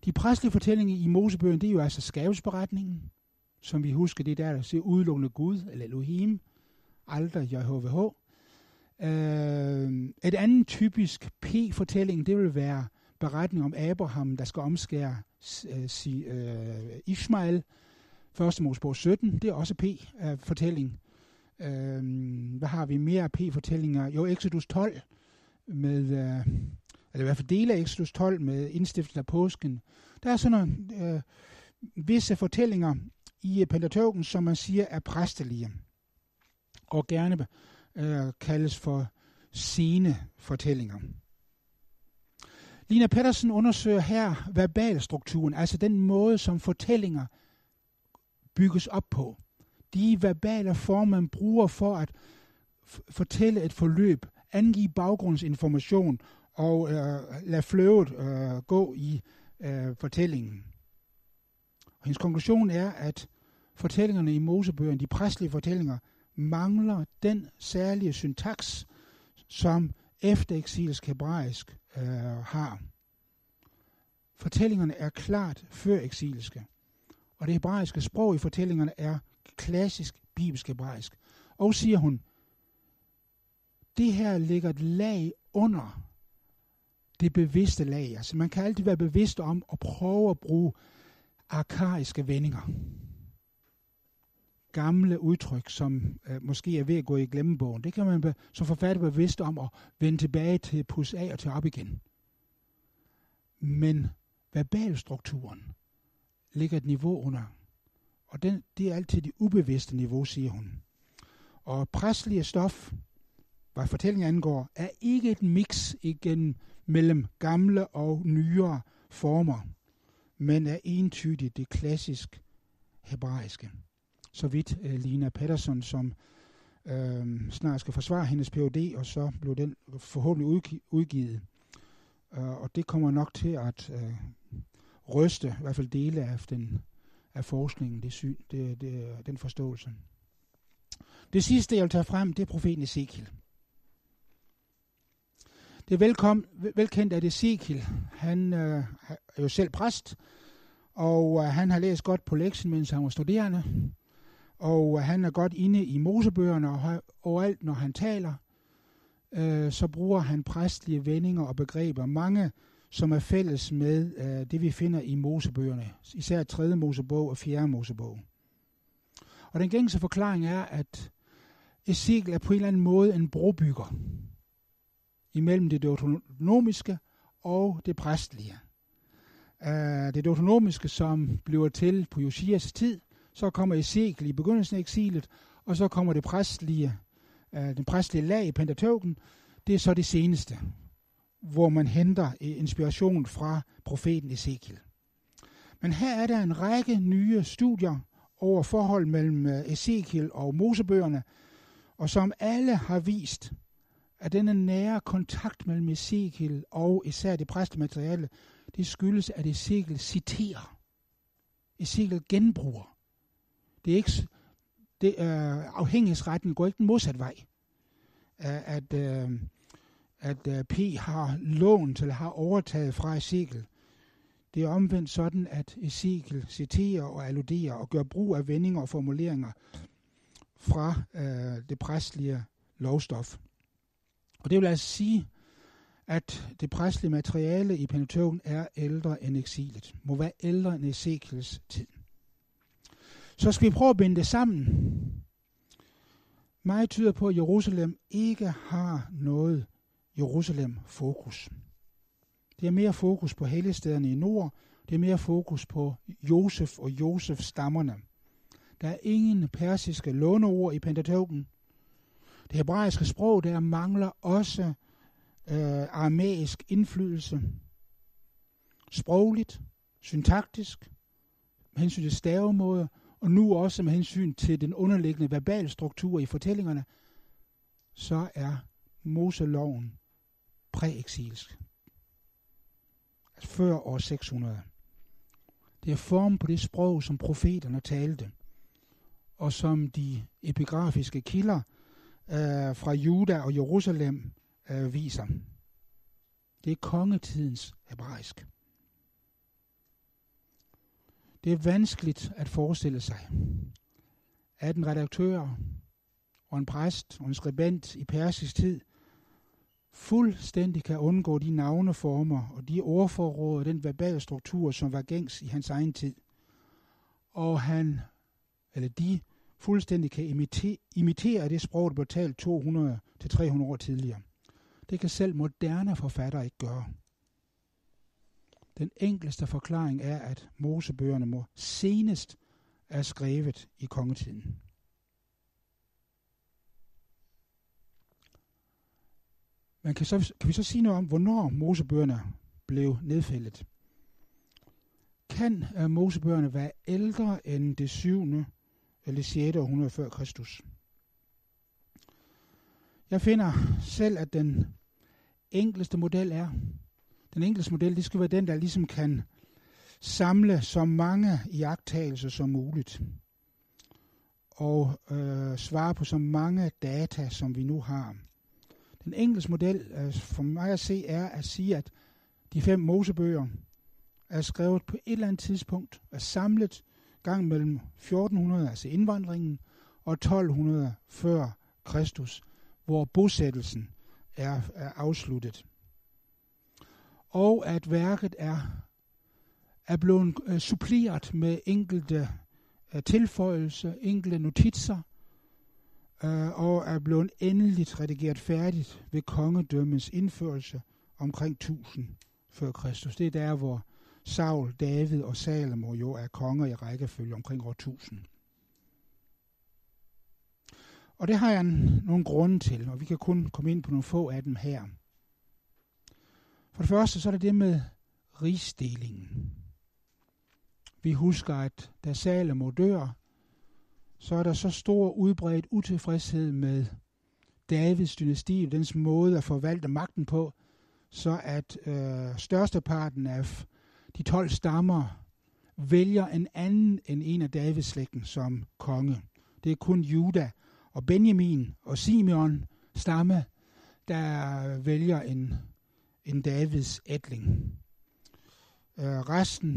De præstlige fortællinger i Mosebøgen, det er jo altså skabelsberetningen, som vi husker, det der, der siger udelukkende Gud, eller Elohim, aldrig JHVH. Øh, et andet typisk P-fortælling, det vil være beretning om Abraham, der skal omskære øh, si, øh, Ishmael. 1. Mosebog 17, det er også P-fortælling. Øh, hvad har vi mere P-fortællinger? Jo, Exodus 12 med, øh, eller i hvert fald dele af Exodus 12 med indstiftelsen af påsken. Der er sådan nogle øh, visse fortællinger i Pentateuken, som man siger er præstelige, og gerne øh, kaldes for sene fortællinger. Lina Pedersen undersøger her verbalstrukturen, altså den måde, som fortællinger bygges op på. De verbale former, man bruger for at fortælle et forløb, angive baggrundsinformation og øh, lade fløvet øh, gå i øh, fortællingen. Og hendes konklusion er, at fortællingerne i Mosebøgerne, de præstlige fortællinger, mangler den særlige syntaks, som efter eksilsk hebraisk øh, har. Fortællingerne er klart før eksilske, og det hebraiske sprog i fortællingerne er klassisk bibelsk hebraisk. Og siger hun, det her ligger et lag under det bevidste lag. Altså man kan altid være bevidst om at prøve at bruge arkaiske vendinger. Gamle udtryk, som øh, måske er ved at gå i glemmebogen. Det kan man be, som forfatter være bevidst om at vende tilbage til pus af og til op igen. Men verbalstrukturen ligger et niveau under. Og den, det er altid det ubevidste niveau, siger hun. Og præstlige stof, hvad fortællingen angår, er ikke et mix igen mellem gamle og nyere former, men er entydigt det klassisk hebraiske. Så vidt øh, Lina Patterson, som øh, snart skal forsvare hendes Ph.D., og så blev den forhåbentlig udgi- udgivet. Uh, og det kommer nok til at uh, ryste i hvert fald dele af den af forskningen, det syn, det, det, den forståelse. Det sidste, jeg vil tage frem, det er profeten Ezekiel. Det er velkom, velkendt, at Ezekiel, han øh, er jo selv præst, og øh, han har læst godt på lektien, mens han var studerende, og øh, han er godt inde i mosebøgerne, og overalt, når han taler, øh, så bruger han præstlige vendinger og begreber. Mange, som er fælles med øh, det, vi finder i mosebøgerne, især 3. Mosebog og 4. Mosebog. Og den gængse forklaring er, at Ezekiel er på en eller anden måde en brobygger imellem det deuteronomiske og det præstlige. Uh, øh, det deuteronomiske, som bliver til på Josias tid, så kommer Ezekiel i begyndelsen af eksilet, og så kommer det præstlige, uh, øh, den præstlige lag i Pentateuken, det er så det seneste, hvor man henter øh, inspiration fra profeten Ezekiel. Men her er der en række nye studier over forhold mellem Ezekiel og Mosebøgerne, og som alle har vist, at denne nære kontakt mellem Ezekiel og især det præstemateriale, det skyldes, at Ezekiel citerer. Ezekiel genbruger. Det er ikke, det, øh, afhængighedsretten går ikke den modsatte vej. At, øh, at øh, P har lånt eller har overtaget fra Ezekiel. Det er omvendt sådan, at Ezekiel citerer og alluderer og gør brug af vendinger og formuleringer fra øh, det præstlige lovstof. Og det vil altså sige, at det præstlige materiale i Pentateuken er ældre end eksilet. Må være ældre end Ezekiels tid. Så skal vi prøve at binde det sammen. Meget tyder på, at Jerusalem ikke har noget Jerusalem-fokus. Det er mere fokus på helligstederne i nord, det er mere fokus på Josef og Josef stammerne. Der er ingen persiske låneord i Pentateuken. Det hebraiske sprog, der mangler også øh, aramæisk indflydelse. Sprogligt, syntaktisk, med hensyn til stavemåde, og nu også med hensyn til den underliggende verbale struktur i fortællingerne, så er Moseloven præeksilsk. Altså før år 600. Det er formen på det sprog, som profeterne talte, og som de epigrafiske kilder øh, fra Juda og Jerusalem øh, viser. Det er kongetidens hebraisk. Det er vanskeligt at forestille sig, at en redaktør og en præst og en skribent i persisk tid fuldstændig kan undgå de navneformer og de ordforråd og den verbale struktur, som var gængs i hans egen tid. Og han, eller de, fuldstændig kan imitere, imitere det sprog, der blev talt 200-300 år tidligere. Det kan selv moderne forfattere ikke gøre. Den enkleste forklaring er, at Mosebøgerne må senest er skrevet i kongetiden. Man kan, så, kan vi så sige noget om, hvornår Mosebøgerne blev nedfældet? Kan uh, Mosebøgerne være ældre end det 7 eller 6. århundrede før Kristus? Jeg finder selv, at den enkleste model er, den enkleste model, det skal være den, der ligesom kan samle så mange iagttagelser som muligt og øh, svare på så mange data, som vi nu har. Den engelske model, øh, for mig at se, er at sige, at de fem Mosebøger er skrevet på et eller andet tidspunkt, er samlet gang mellem 1400, altså indvandringen, og 1200 før Kristus, hvor bosættelsen er, er afsluttet. Og at værket er, er blevet øh, suppleret med enkelte øh, tilføjelser, enkelte notitser, uh, og er blevet endeligt redigeret færdigt ved kongedømmens indførelse omkring 1000 før Kristus. Det er der, hvor Saul, David og Salomo jo er konger i rækkefølge omkring år 1000. Og det har jeg nogle grunde til, og vi kan kun komme ind på nogle få af dem her. For det første så er det det med rigsdelingen. Vi husker, at da Salomo dør, så er der så stor udbredt utilfredshed med Davids dynasti, og dens måde at forvalte magten på, så at øh, størsteparten af de 12 stammer vælger en anden end en af Davids slægten som konge. Det er kun Juda og Benjamin og Simeon stamme, der vælger en, en Davids ætling. Øh, resten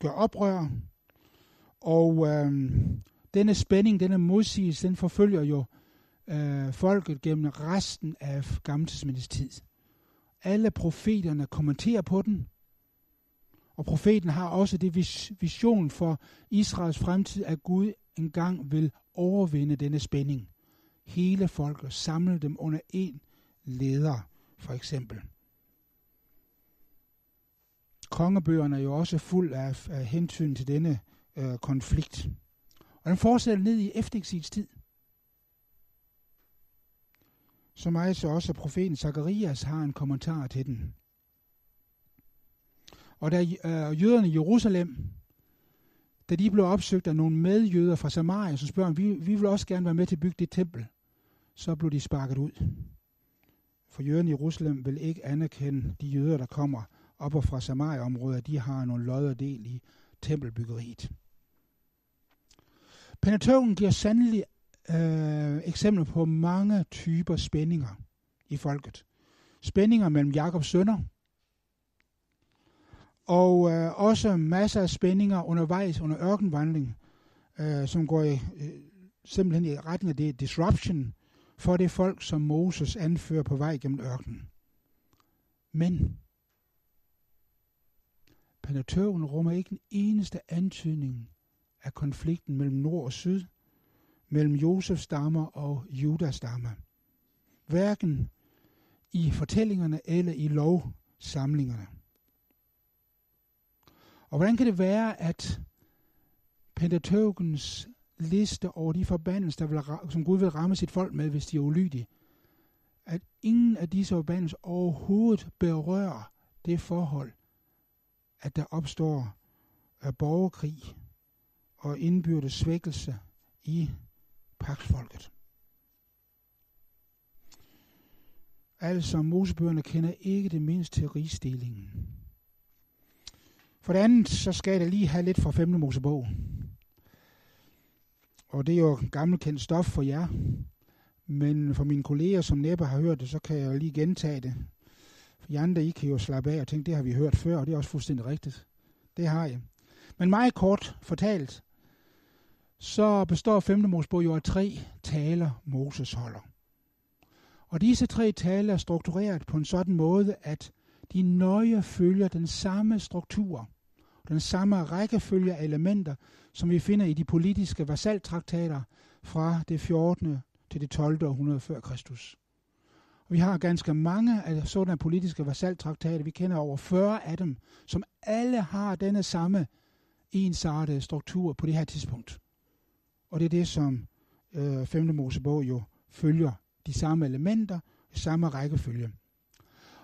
gør oprør, og øh, denne spænding, denne modsigelse, den forfølger jo øh, folket gennem resten af Gammeltestamentets tid. Alle profeterne kommenterer på den, og profeten har også det vision for Israels fremtid, at Gud engang vil overvinde denne spænding. Hele folket samle dem under en leder, for eksempel. Kongebøgerne er jo også fuld af, af hensyn til denne øh, konflikt. Og den fortsætter ned i efterkrigstid. tid. Så meget så også, at profeten Zacharias har en kommentar til den. Og da øh, jøderne i Jerusalem, da de blev opsøgt af nogle medjøder fra Samaria, som spørger, vi, vi vil også gerne være med til at bygge det tempel, så blev de sparket ud. For jøderne i Jerusalem vil ikke anerkende de jøder, der kommer op og fra Samaria-området, de har nogle lodder del i tempelbyggeriet. Pentateuken giver sandelig øh, eksempler på mange typer spændinger i folket. Spændinger mellem Jakobs sønner, og øh, også masser af spændinger undervejs under ørkenvandring, øh, som går i, øh, simpelthen i retning af det disruption for det folk, som Moses anfører på vej gennem ørkenen. Men Pentateuken rummer ikke en eneste antydning af konflikten mellem nord og syd, mellem Josefs stammer og Judas stammer. Hverken i fortællingerne eller i lovsamlingerne. Og hvordan kan det være, at Pentateukens liste over de forbandelser, der vil, som Gud vil ramme sit folk med, hvis de er ulydige, at ingen af disse forbandelser overhovedet berører det forhold, at der opstår af borgerkrig og indbyrdes svækkelse i paksfolket. Altså, Mosebøgerne kender ikke det mindst til rigsdelingen. For det andet, så skal jeg lige have lidt fra 5. Mosebog. Og det er jo gammelkendt stof for jer. Men for mine kolleger, som næppe har hørt det, så kan jeg lige gentage det. For jer andre, I kan jo slappe af og tænke, det har vi hørt før, og det er også fuldstændig rigtigt. Det har jeg. Men meget kort fortalt, så består 5. Mosebog jo af tre taler, Moses holder. Og disse tre taler er struktureret på en sådan måde, at de nøje følger den samme struktur den samme rækkefølge af elementer, som vi finder i de politiske vasaltraktater fra det 14. til det 12. århundrede før Kristus. Vi har ganske mange af sådanne politiske vasaltraktater. Vi kender over 40 af dem, som alle har denne samme ensartede struktur på det her tidspunkt. Og det er det, som øh, 5. Mosebog jo følger de samme elementer, i samme rækkefølge.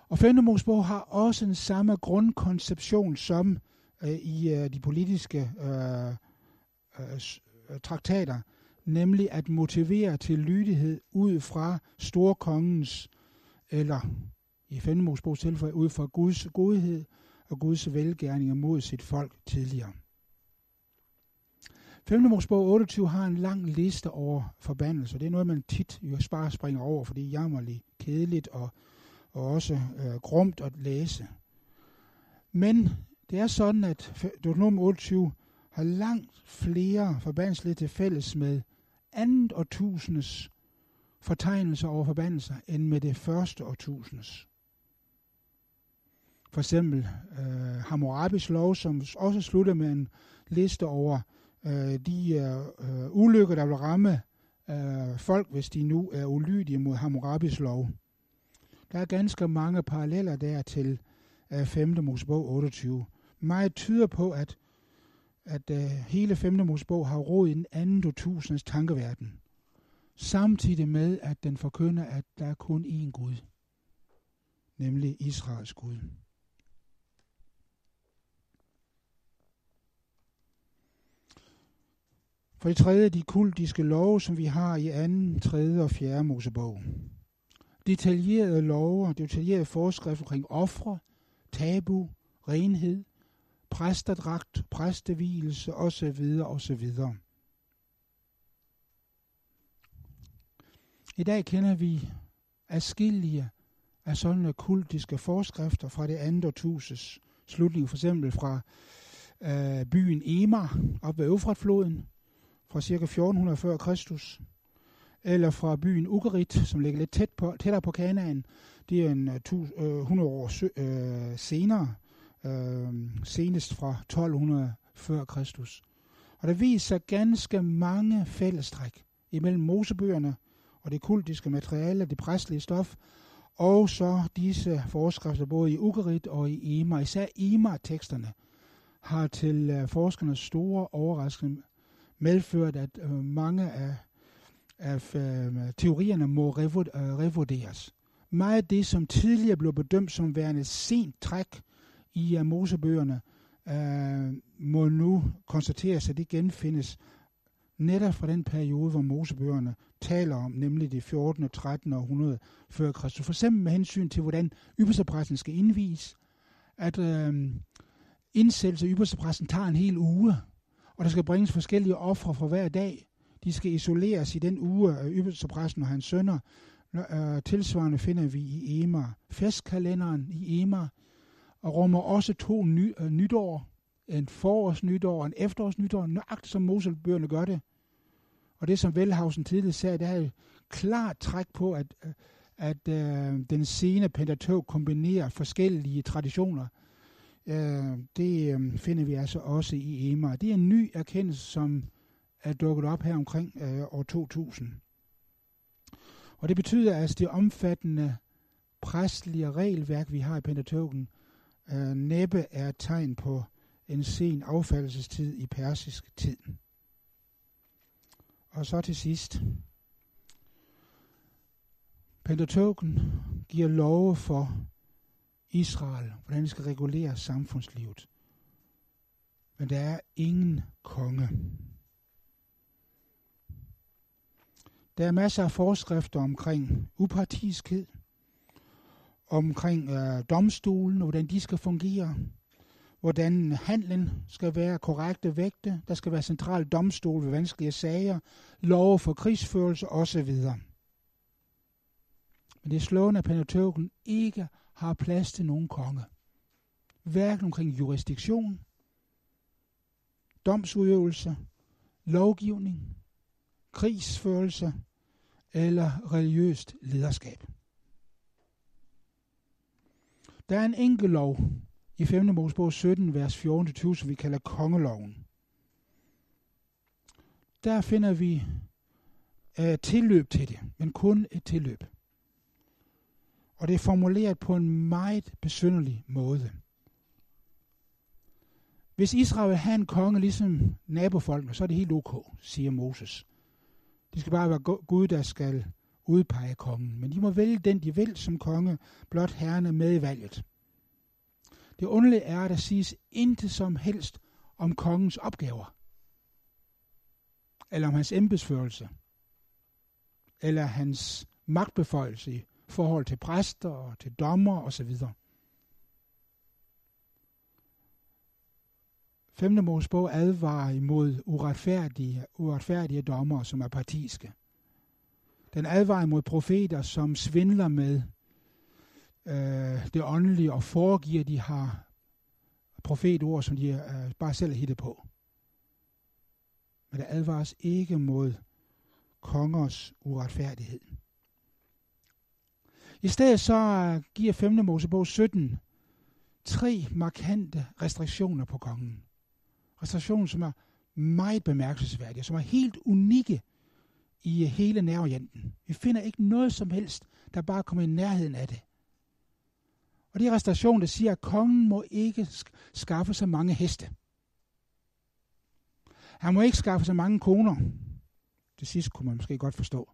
Og 5. Mosebog har også den samme grundkonception som øh, i øh, de politiske øh, øh, øh, traktater, nemlig at motivere til lydighed ud fra storkongens, eller i 5. Tilfælde, ud fra Guds godhed og Guds velgærninger mod sit folk tidligere. 5. Mosebog 28 har en lang liste over forbandelser. Det er noget, man tit jo bare springer over, fordi det er jammerligt kedeligt og, og også øh, grumt at læse. Men det er sådan, at Deuteronomium 28 har langt flere forbandelser til fælles med andet årtusindes fortegnelser over forbandelser, end med det første årtusindes. For eksempel øh, Hammurabis lov, som også slutter med en liste over øh, de øh, ulykker, der vil ramme øh, folk, hvis de nu er ulydige mod Hammurabis lov. Der er ganske mange paralleller der til øh, 5. Mosebog 28. Meget tyder på, at, at øh, hele 5. Mosebog har råd i den anden årtusindes tankeverden. Samtidig med, at den forkynder, at der er kun én Gud, nemlig Israels Gud. For det tredje de kultiske love, som vi har i 2., 3. og 4. Mosebog. Detaljerede love og detaljerede forskrifter omkring ofre, tabu, renhed, præsterdragt, præstevielse osv. osv. I dag kender vi afskillige af sådanne kultiske forskrifter fra det andet årtuses slutning, for eksempel fra øh, byen Emar op ved Eufratfloden, fra ca. 1400 før Kristus, eller fra byen Ugarit, som ligger lidt tæt på, tættere på Kanaan. Det er en uh, uh, 100 år uh, senere, øh, senest fra 1200 før Kristus. Og der viser ganske mange fællestræk imellem Mosebøgerne og det kultiske materiale, det præstlige stof, og så disse forskrifter både i Ugarit og i Ema. Især Ema-teksterne har til øh, forskernes store overraskelse medført, at øh, mange af, af øh, teorierne må revurderes. Meget af det, som tidligere blev bedømt som værende sent træk i uh, Mosebøgerne, uh, må nu konstateres, at det genfindes netop fra den periode, hvor Mosebøgerne taler om, nemlig det 14. og 13. århundrede før Kristus. For eksempel med hensyn til, hvordan ypperstepræsten skal indvies, at øh, indsættelse af ypperstepræsten tager en hel uge, og der skal bringes forskellige ofre for hver dag. De skal isoleres i den uge øh, af ypperstepræsten og hans sønner. Tilsvarende finder vi i Emar. Festkalenderen i Emar og rummer også to ny, øh, nytår. En forårsnytår og en efterårsnytår, nøjagtigt som Moselbøgerne gør det. Og det, som Velhausen tidligere sagde, det er et klart træk på, at, øh, at øh, den sene pentatog kombinerer forskellige traditioner – Øh, det øh, finder vi altså også i EMA. Det er en ny erkendelse, som er dukket op her omkring øh, år 2000. Og det betyder, at det omfattende præstlige regelværk, vi har i Pentateuken, øh, næppe er et tegn på en sen affaldelsestid i persisk tid. Og så til sidst. Pentateuken giver love for Israel, hvordan de skal regulere samfundslivet. Men der er ingen konge. Der er masser af forskrifter omkring upartiskhed, omkring øh, domstolen hvordan de skal fungere, hvordan handlen skal være korrekte vægte, der skal være central domstol ved vanskelige sager, lov for krigsførelse osv. Men det er slående, at Pentateuken ikke har plads til nogen konge. Hverken omkring jurisdiktion, domsudøvelse, lovgivning, krigsførelse eller religiøst lederskab. Der er en enkelt lov, i 5. Mosebog 17, vers 14-20, som vi kalder kongeloven. Der finder vi uh, tilløb til det, men kun et tilløb. Og det er formuleret på en meget besynderlig måde. Hvis Israel vil have en konge ligesom nabofolkene, så er det helt ok, siger Moses. Det skal bare være Gud, der skal udpege kongen. Men de må vælge den, de vil som konge, blot herrene med i valget. Det underlige er, at der siges intet som helst om kongens opgaver, eller om hans embedsførelse, eller hans magtbeføjelse i forhold til præster og til dommer osv. 5. Mosebog advarer imod uretfærdige, uretfærdige dommer, som er partiske. Den advarer mod profeter, som svindler med øh, det åndelige og foregiver, de har profetord, som de øh, bare selv har hittet på. Men der advares ikke mod kongers uretfærdighed. I stedet så øh, giver 5. Mosebog 17 tre markante restriktioner på kongen. Restriktioner, som er meget bemærkelsesværdige, som er helt unikke i hele nærorienten. Vi finder ikke noget som helst, der bare kommer i nærheden af det. Og det er restauration, der siger, at kongen må ikke skaffe sig mange heste. Han må ikke skaffe sig mange koner. Det sidste kunne man måske godt forstå.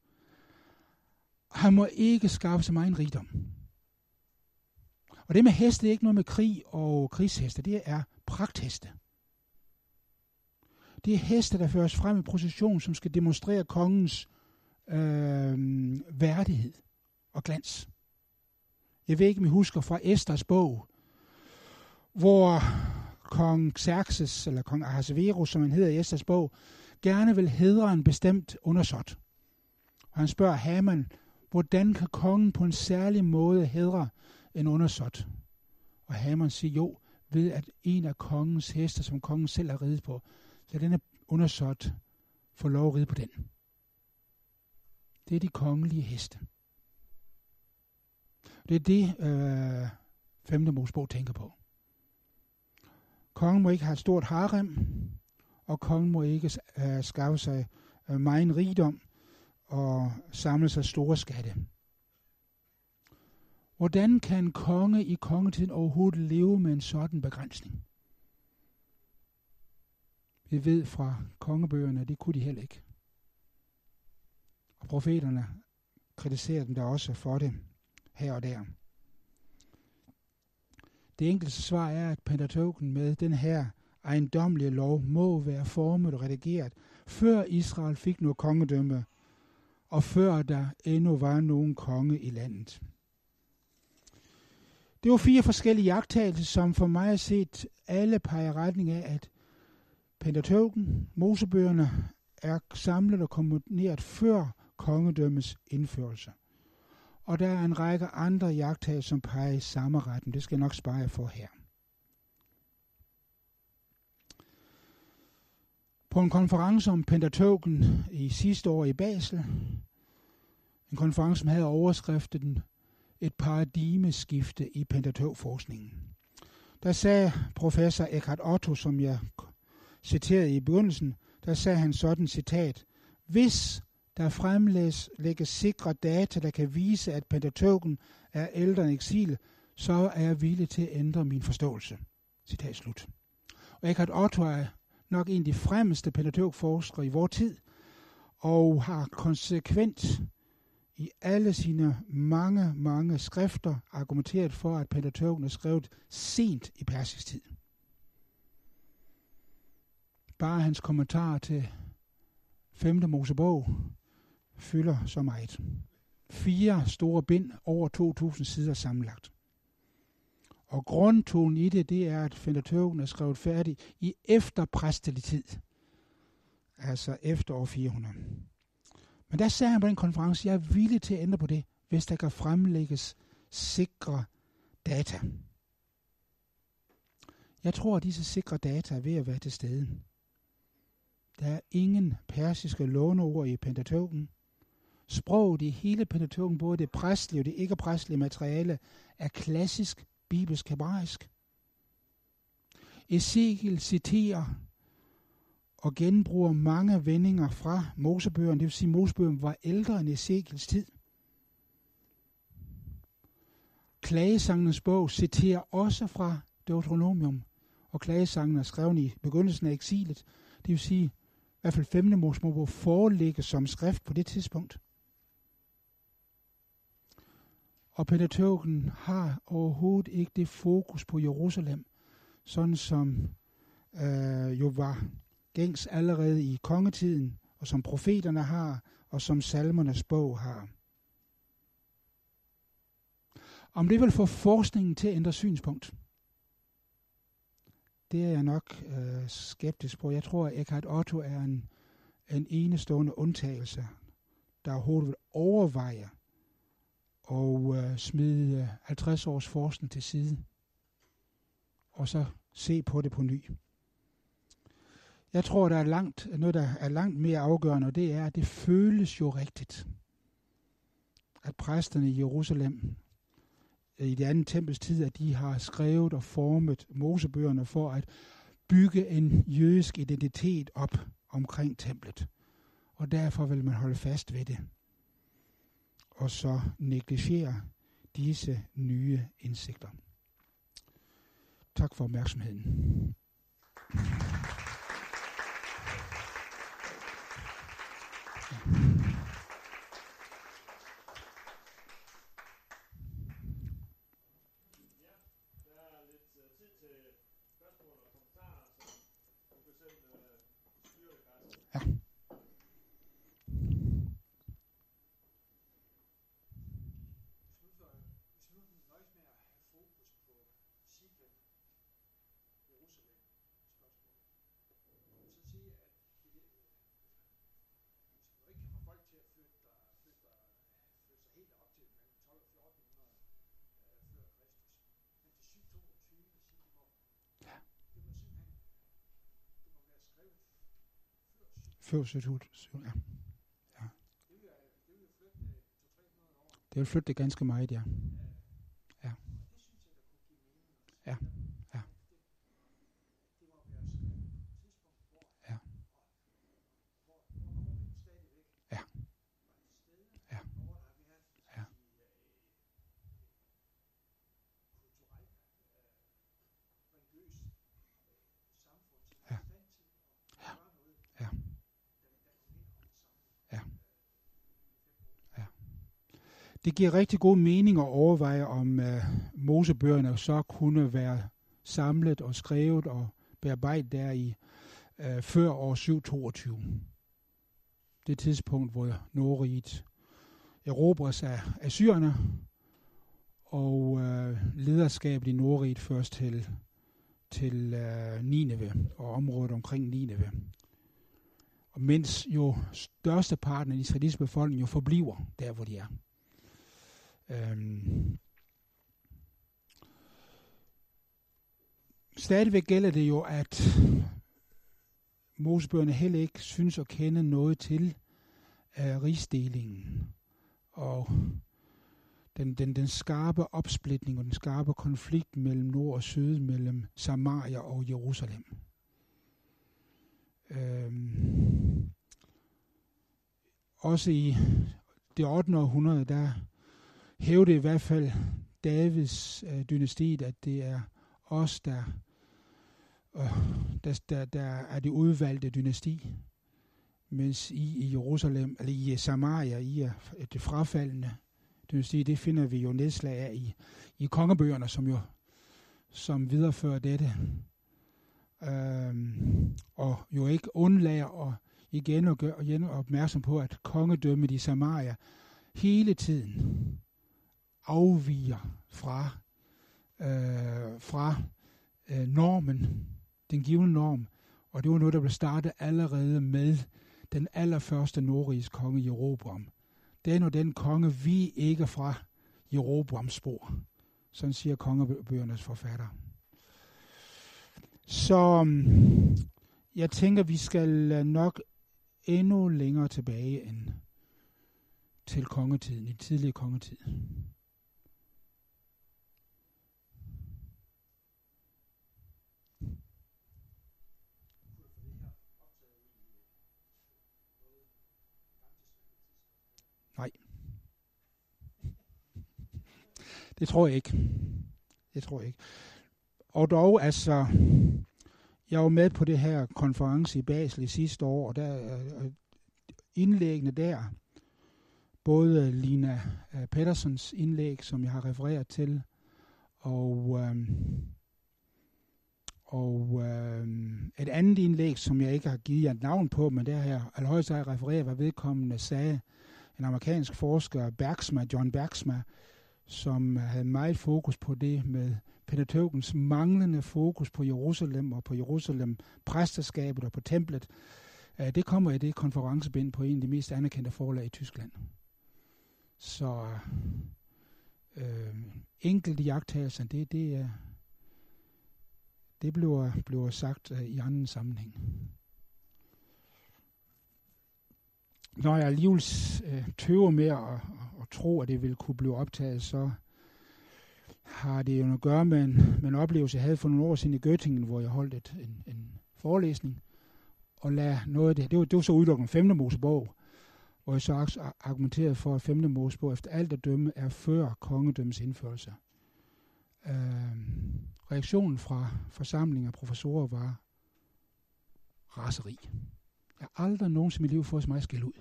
Han må ikke skaffe sig meget rigdom. Og det med heste det er ikke noget med krig og krigsheste. Det er pragtheste. Det er heste, der føres frem i procession, som skal demonstrere kongens øh, værdighed og glans. Jeg ved ikke, om I husker fra Esters bog, hvor kong Xerxes, eller kong Ahasverus, som han hedder i Esters bog, gerne vil hedre en bestemt undersåt. Og han spørger Haman, hvordan kan kongen på en særlig måde hedre en undersåt? Og Haman siger, jo, ved at en af kongens heste, som kongen selv har ridet på, lad denne undersåt få lov at ride på den. Det er de kongelige heste. Det er det, øh, 5. Mosebog tænker på. Kongen må ikke have et stort harem, og kongen må ikke øh, skaffe sig øh, meget rigdom og samle sig store skatte. Hvordan kan en konge i kongetiden overhovedet leve med en sådan begrænsning? Vi ved fra kongebøgerne, at det kunne de heller ikke. Og profeterne kritiserer dem der også for det her og der. Det enkelte svar er, at Pentateuken med den her ejendomlige lov må være formet og redigeret, før Israel fik noget kongedømme, og før der endnu var nogen konge i landet. Det var fire forskellige jagttagelser, som for mig har set alle peger retning af, at Pentateuken, Mosebøgerne, er samlet og komponeret før kongedømmets indførelse. Og der er en række andre jagttagelser, som peger i samme retning. Det skal jeg nok spare jer for her. På en konference om Pentateuken i sidste år i Basel, en konference, som havde overskriften et paradigmeskifte i Pentateuch-forskningen. Der sagde professor Eckhart Otto, som jeg citerede i begyndelsen, der sagde han sådan citat, hvis der fremlægges sikre data, der kan vise, at Pentateuken er ældre end eksil, så er jeg villig til at ændre min forståelse. Citat slut. Og Eckhart Otto er nok en af de fremmeste pentateuforskere i vores tid, og har konsekvent i alle sine mange, mange skrifter argumenteret for, at Pentateuken er skrevet sent i persisk tid. Bare hans kommentar til 5. Mosebog fylder så meget. Fire store bind over 2.000 sider sammenlagt. Og grundtonen i det, det er, at Pentateuken er skrevet færdig i efterpræstelig tid. Altså efter år 400. Men der sagde han på den konference, jeg er villig til at ændre på det, hvis der kan fremlægges sikre data. Jeg tror, at disse sikre data er ved at være til stede. Der er ingen persiske låneord i Pentateuken. Sproget i hele Pentateuken, både det præstlige og det ikke præstlige materiale, er klassisk bibelsk hebraisk. Ezekiel citerer og genbruger mange vendinger fra Mosebøgerne. Det vil sige, at Mosebøgerne var ældre end Ezekiels tid. Klagesangernes bog citerer også fra Deuteronomium, og klagesangene er skrevet i begyndelsen af eksilet. Det vil sige, hvert fald 5. Mosebog foreligge som skrift på det tidspunkt. Og Pentateuken har overhovedet ikke det fokus på Jerusalem, sådan som øh, jo var gængs allerede i kongetiden, og som profeterne har, og som salmernes bog har. Om det vil få forskningen til at ændre synspunkt, det er jeg nok øh, skeptisk på. Jeg tror, at Eckhart Otto er en, en enestående undtagelse, der overhovedet vil overveje og øh, smide øh, 50 års forskning til side, og så se på det på ny. Jeg tror, der er langt, noget, der er langt mere afgørende, og det er, at det føles jo rigtigt, at præsterne i Jerusalem Øh, i det andet tempels tid, at de har skrevet og formet Mosebøgerne for at bygge en jødisk identitet op omkring templet. Og derfor vil man holde fast ved det. Og så negligere disse nye indsigter. Tak for opmærksomheden. Før 7, ja. ja. Det vil flytte det ganske meget. Ja. Det giver rigtig god mening at overveje, om uh, Mosebøgerne så kunne være samlet og skrevet og bearbejdet der i uh, før år 722. Det tidspunkt, hvor Nordriget erobres af assyrerne, og uh, lederskabet i Nordriget først til, til uh, Nineve og området omkring Nineve. Og mens jo størsteparten af den israelitiske befolkning jo forbliver der, hvor de er. Øhm. Stadigvæk gælder det jo, at Mosebøgerne heller ikke synes at kende noget til af rigsdelingen og den, den, den skarpe opsplitning og den skarpe konflikt mellem nord og syd, mellem Samaria og Jerusalem. Øhm, også i det 8. århundrede, der hævde i hvert fald Davids øh, dynastiet, at det er os, der, øh, der, der, der er det udvalgte dynasti, mens I i Jerusalem, eller i Samaria, I er øh, det frafaldende dynasti, det finder vi jo nedslag af i, i kongebøgerne, som jo som viderefører dette. Øhm, og jo ikke undlader at igen og gøre igen opmærksom på, at kongedømmet i Samaria hele tiden afviger fra, øh, fra øh, normen, den givende norm. Og det var noget, der blev startet allerede med den allerførste nordrigs konge Jeroboam. Det er nu den konge, vi ikke fra Jeroboams spor. Sådan siger kongebøgernes forfatter. Så mm, jeg tænker, vi skal øh, nok endnu længere tilbage end til kongetiden, i tidlig kongetid. Det tror jeg ikke. Det tror jeg ikke. Og dog, altså, jeg var med på det her konference i Basel i sidste år, og der øh, øh, indlæggene der, både Lina øh, Pedersens indlæg, som jeg har refereret til, og, øh, og øh, et andet indlæg, som jeg ikke har givet jer et navn på, men der her allerhøjst har jeg refereret, hvad vedkommende sagde, en amerikansk forsker, Bergsma, John Bergsma, som havde meget fokus på det med Pentateugens manglende fokus på Jerusalem og på Jerusalem præsterskabet og på templet. Øh, det kommer i det konferencebind på en af de mest anerkendte forlag i Tyskland. Så øh, enkelte jagttagelser, det, det, er, det bliver, bliver sagt øh, i anden sammenhæng. Når jeg alligevel øh, tøver med at tro, at det vil kunne blive optaget, så har det jo at gøre med en, med en oplevelse, jeg havde for nogle år siden i Göttingen, hvor jeg holdt et, en, en forelæsning, og lade noget af det, det var, det var så udelukkende 5. Mosebog, hvor jeg så argumenterede for, at 5. Mosebog efter alt at dømme er før kongedømmets indførelse. Øh, reaktionen fra forsamlingen af professorer var raseri. Jeg har aldrig nogensinde i mit liv fået så meget skæld ud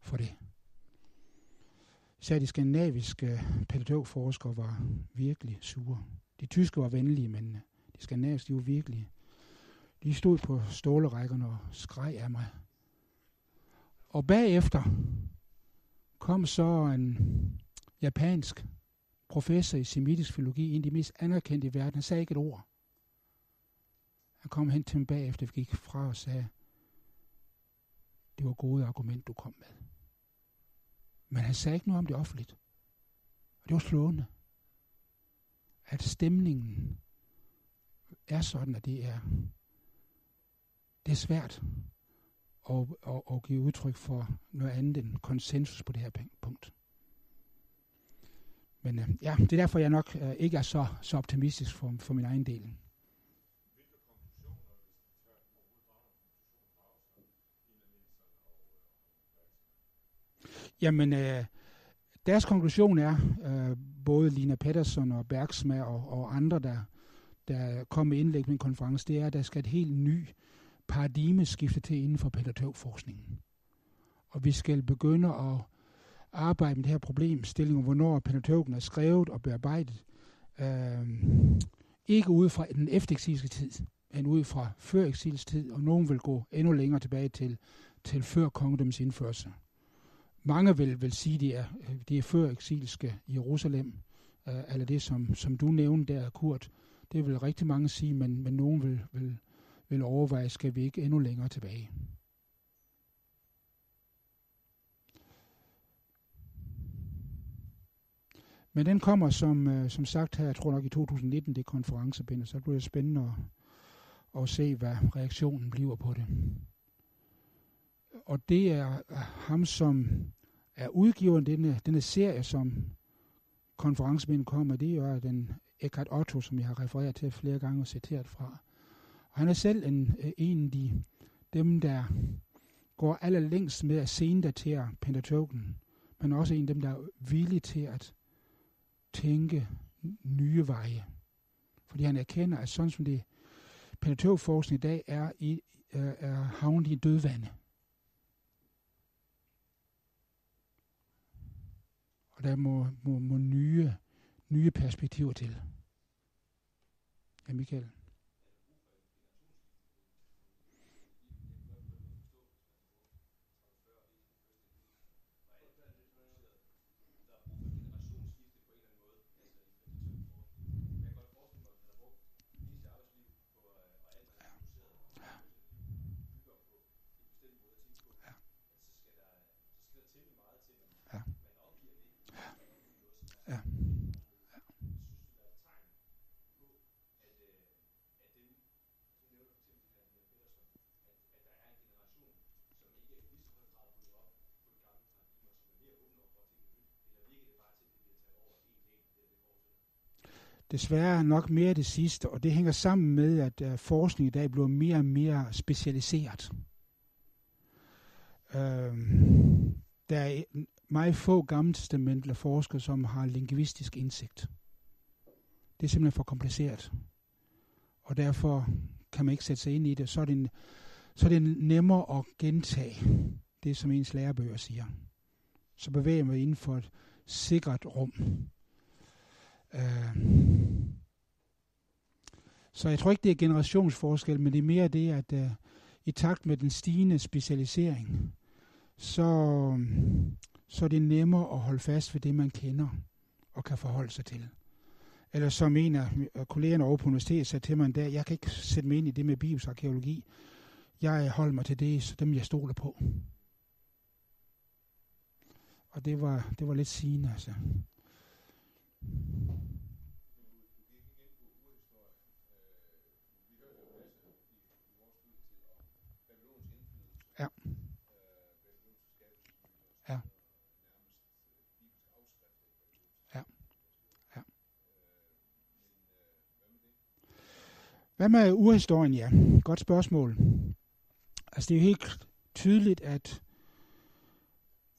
for det. Især de skandinaviske pædagogforskere var virkelig sure. De tyske var venlige, men øh, de skandinaviske de var virkelig... De stod på stålerækkerne og skreg af mig. Og bagefter kom så en japansk professor i semitisk filologi, en af de mest anerkendte i verden. Han sagde ikke et ord. Han kom hen til mig bagefter, vi gik fra og sagde, det var gode argument, du kom med. Men han sagde ikke noget om det offentligt. Og det var slående. At stemningen er sådan, at det er, det er svært at, at, at give udtryk for noget andet end konsensus på det her punkt. Men øh, ja, det er derfor, jeg nok øh, ikke er så, så optimistisk for, for min egen del. Jamen, øh, deres konklusion er, øh, både Lina Pedersen og Bergsma og, og andre, der, der kom med indlæg med en konference, det er, at der skal et helt ny paradigmeskifte til inden for pædagogforskningen. Og vi skal begynde at arbejde med det her problemstilling, hvornår pædagogen er skrevet og bearbejdet, øh, ikke ud fra den eftereksilske tid, men ud fra før tid, og nogen vil gå endnu længere tilbage til, til før kongedømmens indførelse. Mange vil, vil sige, det de er, øh, de er før eksilske Jerusalem, øh, eller det, som, som du nævnte der, Kurt. Det vil rigtig mange sige, men, men nogen vil, vil, vil overveje, skal vi ikke endnu længere tilbage. Men den kommer som, øh, som sagt her, jeg tror nok i 2019, det konferencebind, så bliver det spændende at, at se, hvad reaktionen bliver på det. Og det er ham, som er udgiveren denne, denne serie, som konferencemænd kommer, det er den Eckhart Otto, som jeg har refereret til flere gange og citeret fra. Og han er selv en, øh, en af de, dem, der går allerlængst med at sendatere Pentateuken, men også en af dem, der er villig til at tænke nye veje. Fordi han erkender, at sådan som det Pentateuforskning i dag er, i, øh, er havnet i dødvande. Og der må, må, må nye, nye perspektiver til. Ja, Michael. Desværre nok mere det sidste, og det hænger sammen med, at uh, forskning i dag bliver mere og mere specialiseret. Uh, der er meget få gammeltestamentlige forskere, som har lingvistisk indsigt. Det er simpelthen for kompliceret. Og derfor kan man ikke sætte sig ind i det. Så er det, så er det nemmere at gentage det, som ens lærebøger siger. Så bevæger man inden for et sikkert rum. Øh. så jeg tror ikke, det er generationsforskel, men det er mere det, at uh, i takt med den stigende specialisering, så, så er det nemmere at holde fast ved det, man kender og kan forholde sig til. Eller som en af kollegerne over på universitetet sagde til mig en dag, jeg kan ikke sætte mig ind i det med bibelsk arkeologi. Jeg holder mig til det, så dem jeg stoler på. Og det var, det var lidt sigende, altså. Ja. Ja. Ja. Ja. Hvad med urhistorien, ja? Godt spørgsmål. Altså det er jo helt tydeligt, at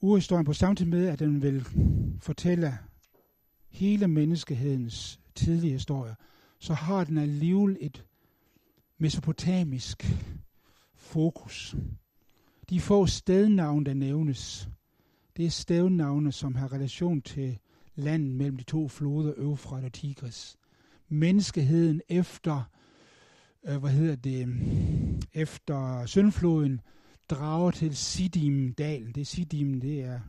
urhistorien på samtidig med, at den vil fortælle hele menneskehedens tidlige historie, så har den alligevel et mesopotamisk fokus. De få stednavne, der nævnes, det er stednavne, som har relation til landet mellem de to floder, Øvfrat og Tigris. Menneskeheden efter, øh, hvad hedder det, efter Søndfloden, drager til Sidim-dalen. Det er Sidim, det er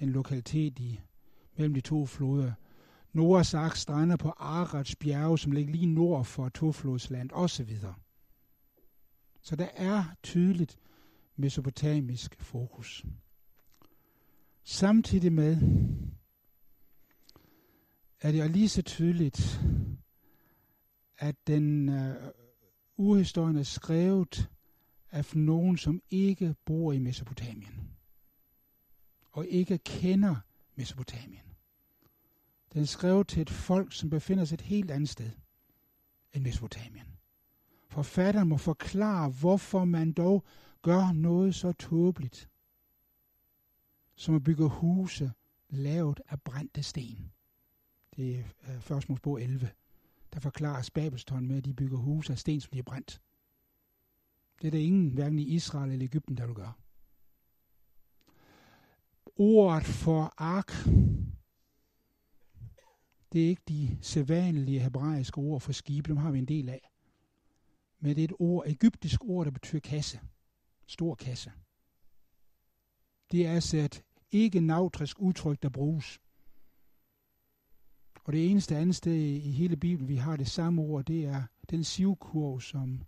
en lokalitet i, mellem de to floder. Noahs ark strander på Arats bjerge, som ligger lige nord for Toflodsland, osv. Så der er tydeligt mesopotamisk fokus. Samtidig med er det lige så tydeligt, at den øh, uh, urhistorien er skrevet af nogen, som ikke bor i Mesopotamien og ikke kender Mesopotamien. Den er skrevet til et folk, som befinder sig et helt andet sted end Mesopotamien. Forfatteren må forklare, hvorfor man dog gør noget så tåbeligt, som at bygge huse lavet af brændte sten. Det er øh, først Mosebog 11. Der forklarer Babelstånd med, at de bygger huse af sten, som de er brændt. Det er der ingen, hverken i Israel eller Ægypten, der vil gøre. Ordet for ark, det er ikke de sædvanlige hebraiske ord for skibe, dem har vi en del af. Men det er et ord, egyptisk ord, der betyder kasse. Stor kasse. Det er altså et ikke nautrisk udtryk, der bruges. Og det eneste andet sted i hele Bibelen, vi har det samme ord, det er den sivkurv, som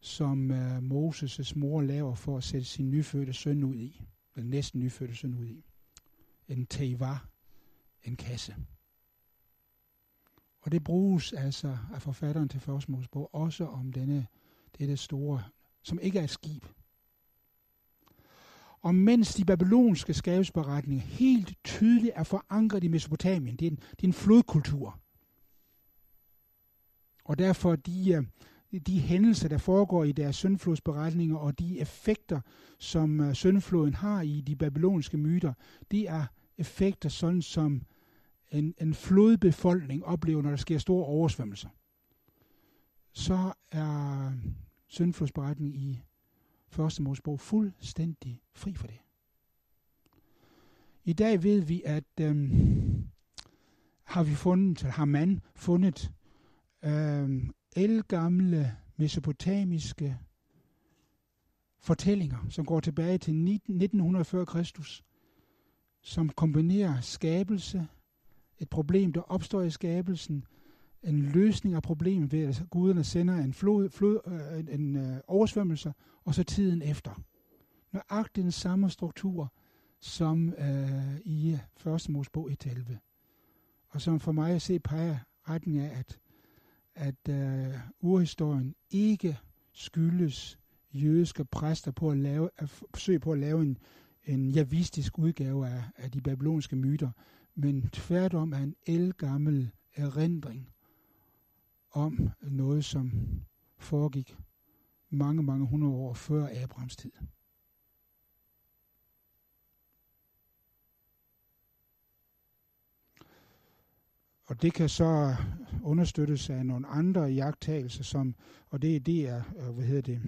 som uh, Moses' mor laver for at sætte sin nyfødte søn ud i. Eller næsten nyfødte søn ud i. En teiva, en kasse. Og det bruges altså af forfatteren til Første Mosebog også om denne, dette store, som ikke er et skib. Og mens de babylonske skabelsberetninger helt tydeligt er forankret i Mesopotamien, det er en, det er en flodkultur. Og derfor de, øh, de hændelser, der foregår i deres søndflodsberetninger, og de effekter, som søndfloden syndfloden har i de babylonske myter, det er effekter, sådan som en, en flodbefolkning oplever, når der sker store oversvømmelser. Så er syndflodsberetningen i første Mosebog fuldstændig fri for det. I dag ved vi, at øhm, har vi fundet, har man fundet øhm, elgamle mesopotamiske fortællinger, som går tilbage til 1900 før Kristus, som kombinerer skabelse, et problem, der opstår i skabelsen, en løsning af problemet ved, at guderne sender en, flod, flod, øh, en, en øh, oversvømmelse, og så tiden efter. Nøjagtigt den samme struktur som øh, i 1. Mosebog 1-11. Og som for mig at se peger retning af, at at øh, urhistorien ikke skyldes jødiske præster på at lave, at forsøge på at lave en, en javistisk udgave af, af de babylonske myter, men tværtom er en elgammel erindring om noget, som foregik mange, mange hundrede år før Abrahams tid. Og det kan så understøttes af nogle andre jagttagelser, som, og det, det er, øh, hvad hedder det,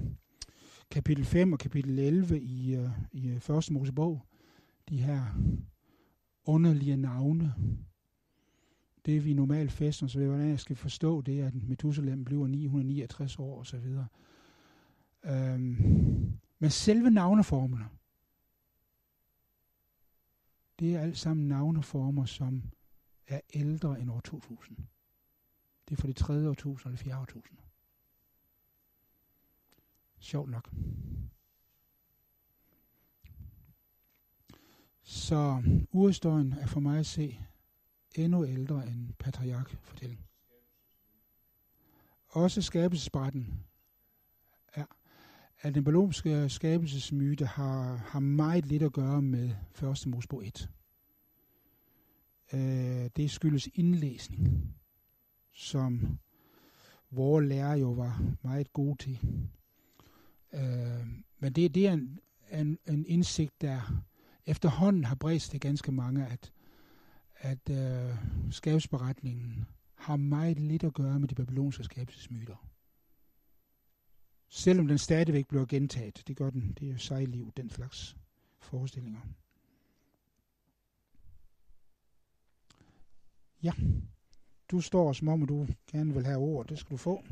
kapitel 5 og kapitel 11 i, øh, i Første Mosebog, de her underlige navne. Det vi normalt fester, så ved, hvordan jeg skal forstå det, at Methuselam bliver 969 år og så videre. Øhm, men selve navneformerne, det er alt sammen navneformer, som er ældre end år 2000. Det er fra det tredje årtusind det fjerde årtusind. Sjovt nok. Så urhistorien er for mig at se endnu ældre end patriark fortælling. Også skabelsesbrætten er, at den biologiske skabelsesmyte har, har meget lidt at gøre med første Mosebog 1. Øh, det skyldes indlæsning, som vores lærer jo var meget gode til. Øh, men det, det er en, en, en indsigt, der efterhånden har bredt til ganske mange, at, at øh, skabsberetningen har meget lidt at gøre med de babylonske skabelsesmyter. Selvom den stadigvæk bliver gentaget. Det gør den. Det er jo sejliv, den slags forestillinger. Ja, du står som om, at du gerne vil have ord. Det skal du få.